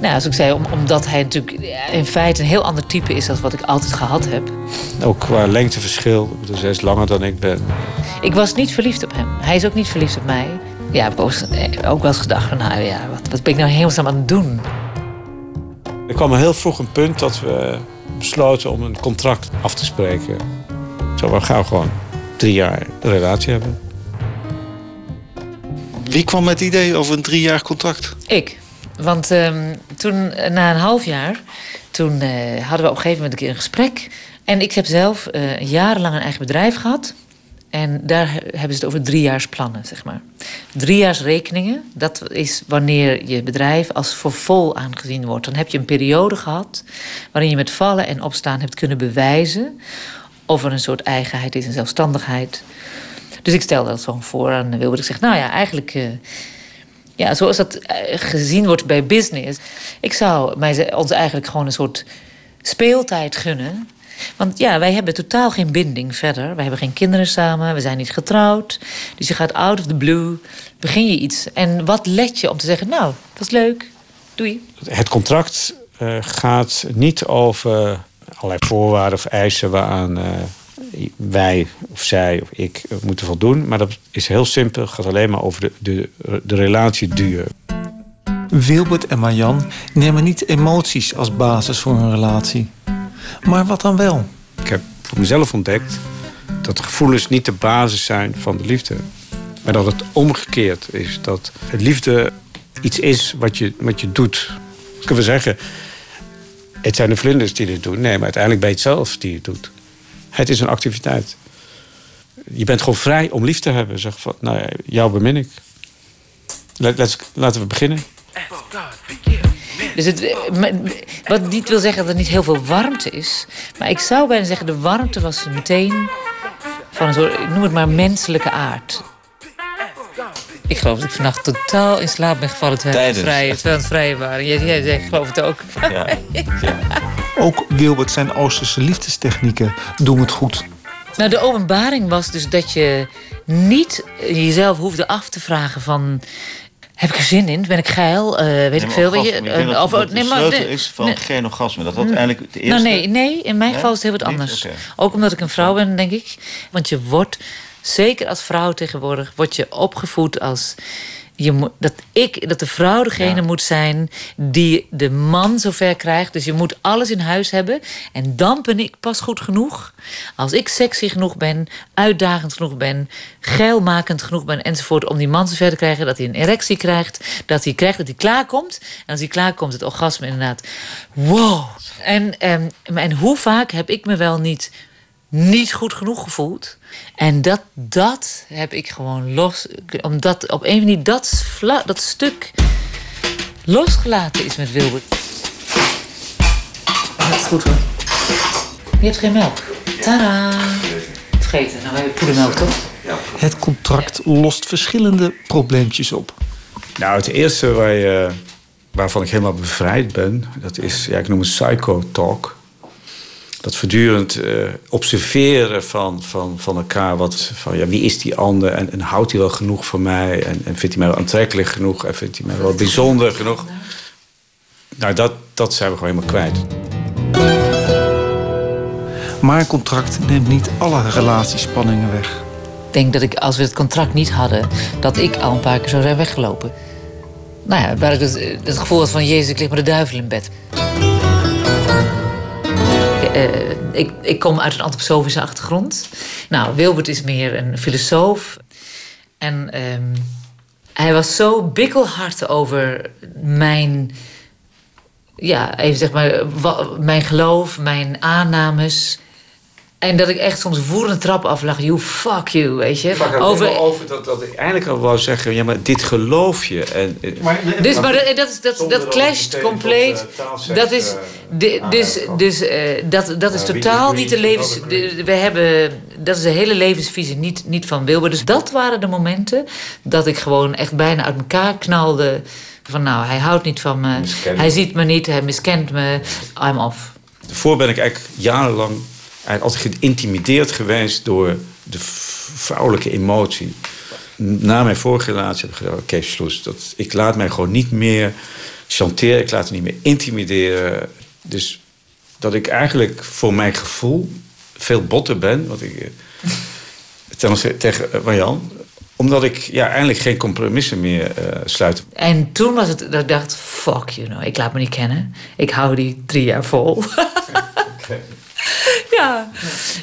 Nou, zoals ik zei, om, omdat hij natuurlijk in feite een heel ander type is dan wat ik altijd gehad heb. ook qua lengteverschil. Dus hij is langer dan ik ben. Ik was niet verliefd op hem. Hij is ook niet verliefd op mij. Ja, ik heb ook, eh, ook wel eens gedacht van, nou ja, wat, wat ben ik nou helemaal aan het doen? Er kwam een heel vroeg een punt dat we besloten om een contract af te spreken. Zo, we gaan gewoon drie jaar een relatie hebben. Wie kwam met het idee over een driejarig contract? Ik. Want ehm, toen, eh, na een half jaar, toen eh, hadden we op een gegeven moment een keer een gesprek. En ik heb zelf eh, jarenlang een eigen bedrijf gehad. En daar he- hebben ze het over driejaarsplannen, zeg maar. Driejaarsrekeningen, dat is wanneer je bedrijf als voor vol aangezien wordt. Dan heb je een periode gehad waarin je met vallen en opstaan hebt kunnen bewijzen... of er een soort eigenheid is en zelfstandigheid. Dus ik stelde dat zo voor aan Wilbert. Ik zeg, nou ja, eigenlijk... eh, ja, zoals dat eh, gezien wordt bij business. Ik zou mij, ons eigenlijk gewoon een soort speeltijd gunnen. Want ja, wij hebben totaal geen binding verder. Wij hebben geen kinderen samen, we zijn niet getrouwd. Dus je gaat out of the blue, begin je iets. En wat let je om te zeggen, nou, dat was leuk, doei. Het contract eh, gaat niet over allerlei voorwaarden of eisen waaraan eh, wij of zij of ik moeten voldoen. Maar dat is heel simpel. Het gaat alleen maar over de, de, de relatieduur. Wilbert en Marjan nemen niet emoties als basis voor een relatie. Maar wat dan wel? Ik heb voor mezelf ontdekt dat gevoelens niet de basis zijn van de liefde. Maar dat het omgekeerd is. Dat het liefde iets is wat je, wat je doet. Kunnen we zeggen, het zijn de vlinders die dit doen. Nee, maar uiteindelijk ben je het zelf die het doet. Het is een activiteit. Je bent gewoon vrij om lief te hebben. Zeg van, nou ja, jou bemin ik. Laten we beginnen. Dus het, wat niet wil zeggen dat er niet heel veel warmte is. Maar ik zou bijna zeggen, de warmte was meteen van een soort, noem het maar menselijke aard. Ik geloof dat ik vannacht totaal in slaap ben gevallen terwijl we aan het het vrijen waren. Jij, jij zegt, ik geloof het ook. Ook Wilbert zijn Oosterse liefdestechnieken doen het goed. Nou, de openbaring was dus dat je niet jezelf hoefde af te vragen van... Heb ik er zin in? Ben ik geil? Eh, weet ik veel. Weet je, eh, dat, of- dat de nee, maar- sleutel is van nee. geen orgasme. Dat dat eigenlijk de eerste... Nou, nee, nee, in mijn geval is het heel wat anders. Ook omdat ik een vrouw ben, denk ik. Want je wordt, zeker als vrouw tegenwoordig, word je opgevoed als. Je moet, dat, ik, dat de vrouw degene moet zijn die de man zover krijgt. Dus je moet alles in huis hebben. En dan ben ik pas goed genoeg. Als ik sexy genoeg ben, uitdagend genoeg ben, geilmakend genoeg ben enzovoort. Om die man zover te krijgen dat hij een erectie krijgt. Dat hij krijgt dat hij klaarkomt. En als hij klaarkomt, het orgasme inderdaad. Wow. En, ehm, en hoe vaak heb ik me wel niet, niet goed genoeg gevoeld. En dat, dat heb ik gewoon los. Omdat op een manier dat, dat stuk losgelaten is met Wilbert. Dat is goed hoor. Je hebt geen melk. Tada! Vergeten, nou we hebben poedermelk toch? Het contract lost verschillende probleempjes op. Nou, het eerste waar je, waarvan ik helemaal bevrijd ben, dat is, ja, ik noem het psycho-talk. Dat voortdurend eh, observeren van, van, van elkaar. Wat, van, ja, wie is die ander? En, en houdt hij wel genoeg van mij? En, en vindt hij mij wel aantrekkelijk genoeg? En vindt hij mij wel bijzonder genoeg? Nou, dat, dat zijn we gewoon helemaal kwijt. Maar een contract neemt niet alle relatiespanningen weg. Ik denk dat ik, als we het contract niet hadden, dat ik al een paar keer zou zijn weggelopen. Nou ja, waar ik het, het gevoel had van Jezus, ik lig met de duivel in bed. Eh, ik, ik kom uit een antroposofische achtergrond. Nou, Wilbert is meer een filosoof. En ehm, hij was zo bikkelhard over mijn, ja, even zeg maar, mijn geloof, mijn aannames. En dat ik echt soms woedend trap aflag. You fuck you, weet je. Over, over dat, dat ik eigenlijk al wou zeggen, ja, maar dit geloof je. En, Dus, maar dat, dat, is- dat, dat clasht compleet. Dat is, de- dus dus eh, dat, dat is totaal niet de levens... de- we hebben, dat is de hele levensvisie niet, niet van Wilbur. Dus dat waren de momenten dat ik gewoon echt bijna uit elkaar knalde. Van nou, hij houdt niet van me. Miskent Hij me. ziet me niet, hij miskent me. I'm off. Daarvoor ben ik eigenlijk jarenlang eigenlijk altijd geïntimideerd geweest door de vrouwelijke emotie. Na mijn vorige relatie heb ik gedacht, oké, Sloes, dat, ik laat mij gewoon niet meer chanteren. Ik laat me niet meer intimideren. Dus dat ik eigenlijk voor mijn gevoel veel botter ben. Wat ik, eh, ten tegen eh, Marjan. Omdat ik ja, eigenlijk geen compromissen meer eh, sluit. En toen was het dat ik dacht, fuck you know, ik laat me niet kennen. Ik hou die drie jaar vol. ja,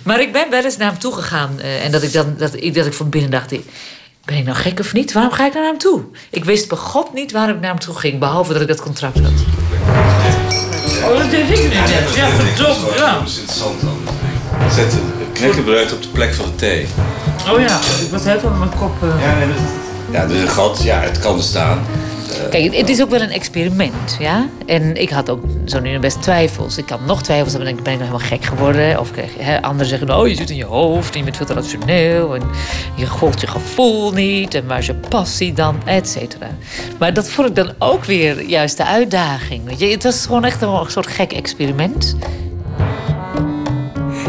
maar ik ben wel eens naar hem toe gegaan. eh, en dat ik dan dat ik, dat ik van binnen dacht, ik- ben ik nou gek of niet? Waarom ga ik naar hem toe? Ik wist bij God niet waarom ik naar hem toe ging, behalve dat ik dat contract had. Oh, dat deed ik niet. Ja, verdomd, ja. Dat is interessant dan. Zet een knekkenbreud op de plek van de thee. Oh ja, ik was heel veel met mijn kop. eh. Ja, nee, dat... ja, dus een gat, ja, het kan er staan. Kijk, het is ook wel een experiment, ja. En ik had ook zo nu best twijfels. Ik had nog twijfels, dan ben ik, ben ik nog helemaal gek geworden. Of krijg hè, anderen zeggen, oh, je zit in je hoofd en je bent veel te rationeel. En je volgt je gevoel niet. En waar is je passie dan, et cetera. Maar dat vond ik dan ook weer juist de uitdaging. Je? Het was gewoon echt een soort gek experiment.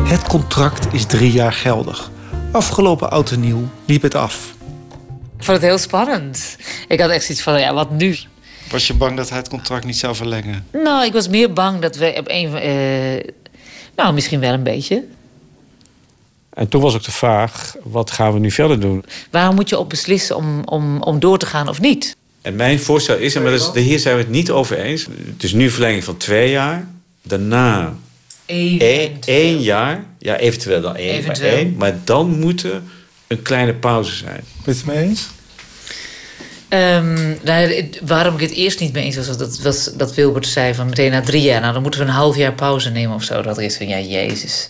Het contract is drie jaar geldig. Afgelopen oud en nieuw liep het af. Ik vond het heel spannend. Ik had echt zoiets van, ja, wat nu? Was je bang dat hij het contract niet zou verlengen? Nou, ik was meer bang dat we op een... eh, nou, misschien wel een beetje. En toen was ook de vraag, wat gaan we nu verder doen? Waarom moet je op beslissen om, om, om door te gaan of niet? En mijn voorstel is, en maar dat is- hier zijn we het niet over eens. Dus nu verlenging van twee jaar. Daarna één, één jaar. Ja, eventueel dan één, Eventueel. Maar, één, maar dan moet er een kleine pauze zijn. Ben je het mee eens? Ehm, nou, waarom ik het eerst niet mee eens was, dat, was dat Wilbert zei van meteen na drie jaar, nou dan moeten we een half jaar pauze nemen of zo. Dat is van ja, Jezus.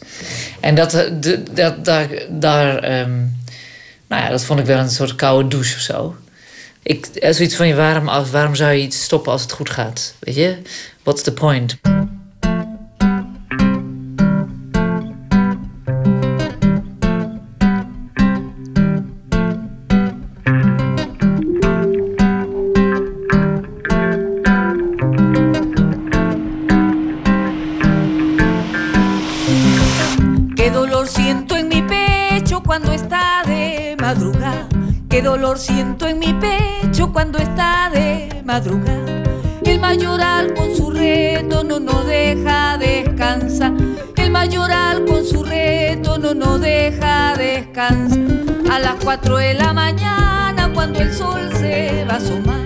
En dat, eh, de, dat daar, daar ehm, nou ja, dat vond ik wel een soort koude douche of zo. Ik, eh, zoiets van, ja, waarom, als, waarom zou je iets stoppen als het goed gaat? Weet je? What's the point? 4 de la mañana cuando el sol se va a asomar.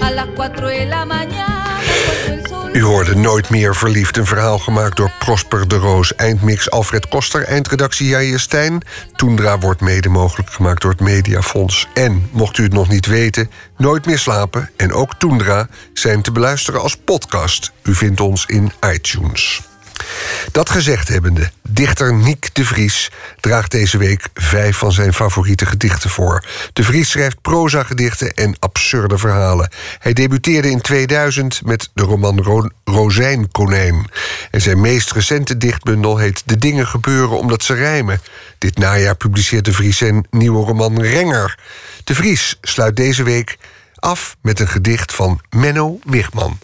A las 4 de la mañana cuando el sol U hoorde Nooit meer verliefd. Een verhaal gemaakt door Prosper de Roos. Eindmix Alfred Koster. Eindredactie Jaije Stijn. Toendra wordt mede mogelijk gemaakt door het Mediafonds. En, mocht u het nog niet weten... Nooit meer slapen en ook Toendra zijn te beluisteren als podcast. U vindt ons in iTunes. Dat gezegd hebbende, dichter Niek de Vries draagt deze week vijf van zijn favoriete gedichten voor. De Vries schrijft proza-gedichten en absurde verhalen. Hij debuteerde in 2000 met de roman Ro Rozijnkonijn. En zijn meest recente dichtbundel heet De dingen gebeuren omdat ze rijmen. Dit najaar publiceert de Vries zijn nieuwe roman Renger. De Vries sluit deze week af met een gedicht van Menno Wigman.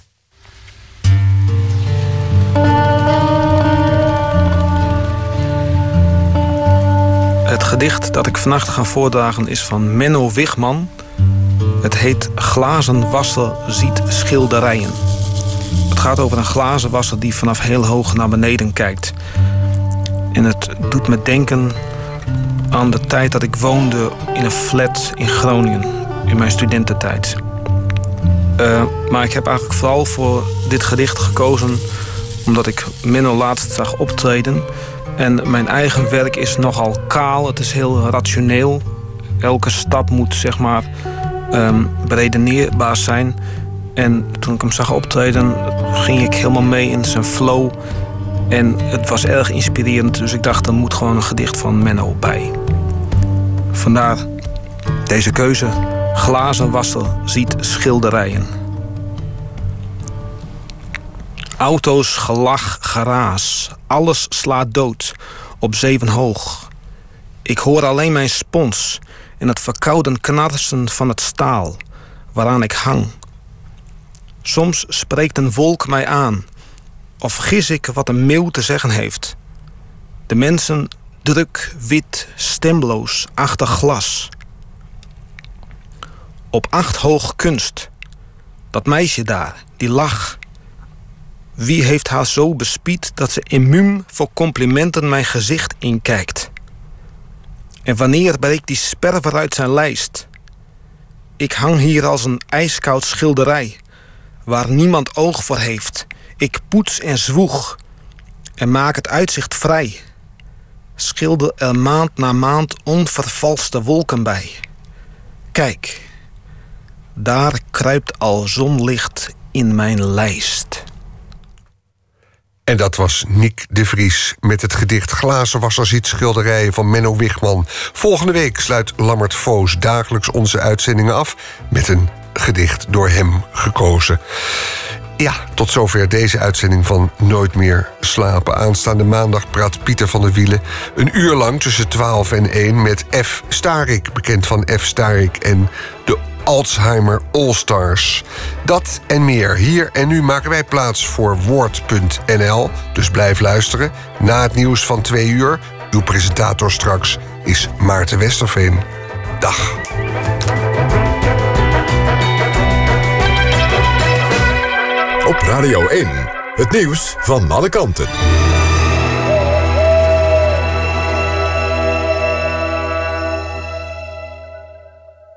Gedicht dat ik vannacht ga voordragen is van Menno Wigman. Het heet Glazen wassen ziet schilderijen. Het gaat over een glazenwasser die vanaf heel hoog naar beneden kijkt. En het doet me denken aan de tijd dat ik woonde in een flat in Groningen. In mijn studententijd. Uh, maar ik heb eigenlijk vooral voor dit gedicht gekozen omdat ik Menno laatst zag optreden. En mijn eigen werk is nogal kaal. Het is heel rationeel. Elke stap moet zeg maar um, beredeneerbaar zijn. En toen ik hem zag optreden, ging ik helemaal mee in zijn flow. En het was erg inspirerend, dus ik dacht er moet gewoon een gedicht van Menno bij. Vandaar deze keuze. Glazenwasser ziet schilderijen. Auto's, gelach, geraas. Alles slaat dood. Op zeven hoog. Ik hoor alleen mijn spons en het verkouden knarsen van het staal waaraan ik hang. Soms spreekt een wolk mij aan, of gis ik wat een meeuw te zeggen heeft. De mensen druk, wit, stemloos, achter glas. Op acht hoog kunst. Dat meisje daar, die lach. Wie heeft haar zo bespied dat ze immuun voor complimenten mijn gezicht inkijkt? En wanneer breekt die sperver uit zijn lijst? Ik hang hier als een ijskoud schilderij, waar niemand oog voor heeft. Ik poets en zwoeg en maak het uitzicht vrij. Schilder er maand na maand onvervalste wolken bij. Kijk, daar kruipt al zonlicht in mijn lijst. En dat was Nick de Vries met het gedicht Glazenwasser ziet schilderijen van Menno Wigman. Volgende week sluit Lammert Voos dagelijks onze uitzendingen af met een gedicht door hem gekozen. Ja, tot zover deze uitzending van Nooit meer slapen. Aanstaande maandag praat Pieter van der Wielen een uur lang tussen 12 en 1 met F. Starik, bekend van F. Starik en de Alzheimer All-Stars. Dat en meer. Hier en nu maken wij plaats voor Woord.nl. Dus blijf luisteren. Na het nieuws van twee uur, uw presentator straks is Maarten Westerveen. Dag. Op Radio 1, het nieuws van alle kanten.